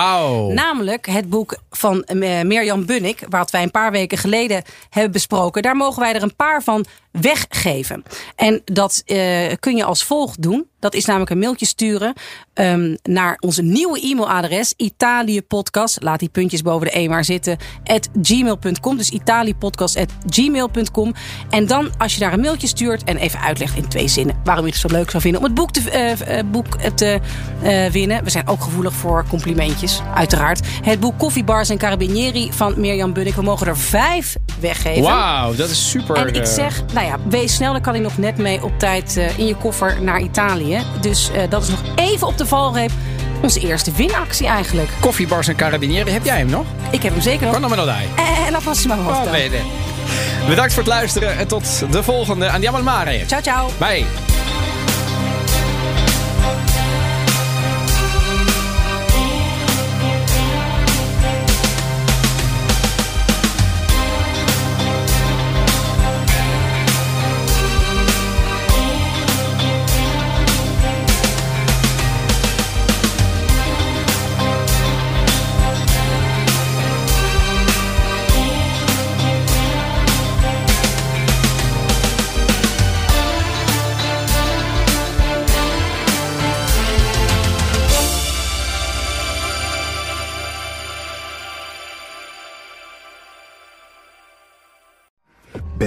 Namelijk het boek van eh, Mirjam Bunnik. Wat wij een paar weken geleden hebben besproken. Daar mogen wij er een paar van weggeven. En dat eh, kun je als volgt doen. Dat is namelijk een mailtje sturen ehm, naar onze nieuwe e-mailadres. Italiëpodcast. Laat die puntjes boven de e maar zitten. At gmail.com. Dus italiëpodcast at gmail.com. En dan als je daar een mailtje stuurt. En even uitlegt in twee zinnen. Waarom je het zo leuk zou vinden om het boek te, eh, eh, boek te winnen. We zijn ook gevoelig voor complimentjes. Uiteraard. Het boek Koffiebars en Carabinieri van Mirjam Bunnik. We mogen er vijf weggeven. Wauw, dat is super. En ik zeg, nou ja, wees snel. Dan kan hij nog net mee op tijd eh, in je koffer naar Italië. Dus eh, dat is nog even op de valreep. Onze eerste winactie eigenlijk. Koffiebars en carabinieri, heb jij hem nog? Ik heb hem zeker nog. Me lo dai? Eh, la prossima volta. Oh, bene. Bedankt voor het luisteren en tot de volgende. Andiamo al mare. Ciao, ciao. Bye.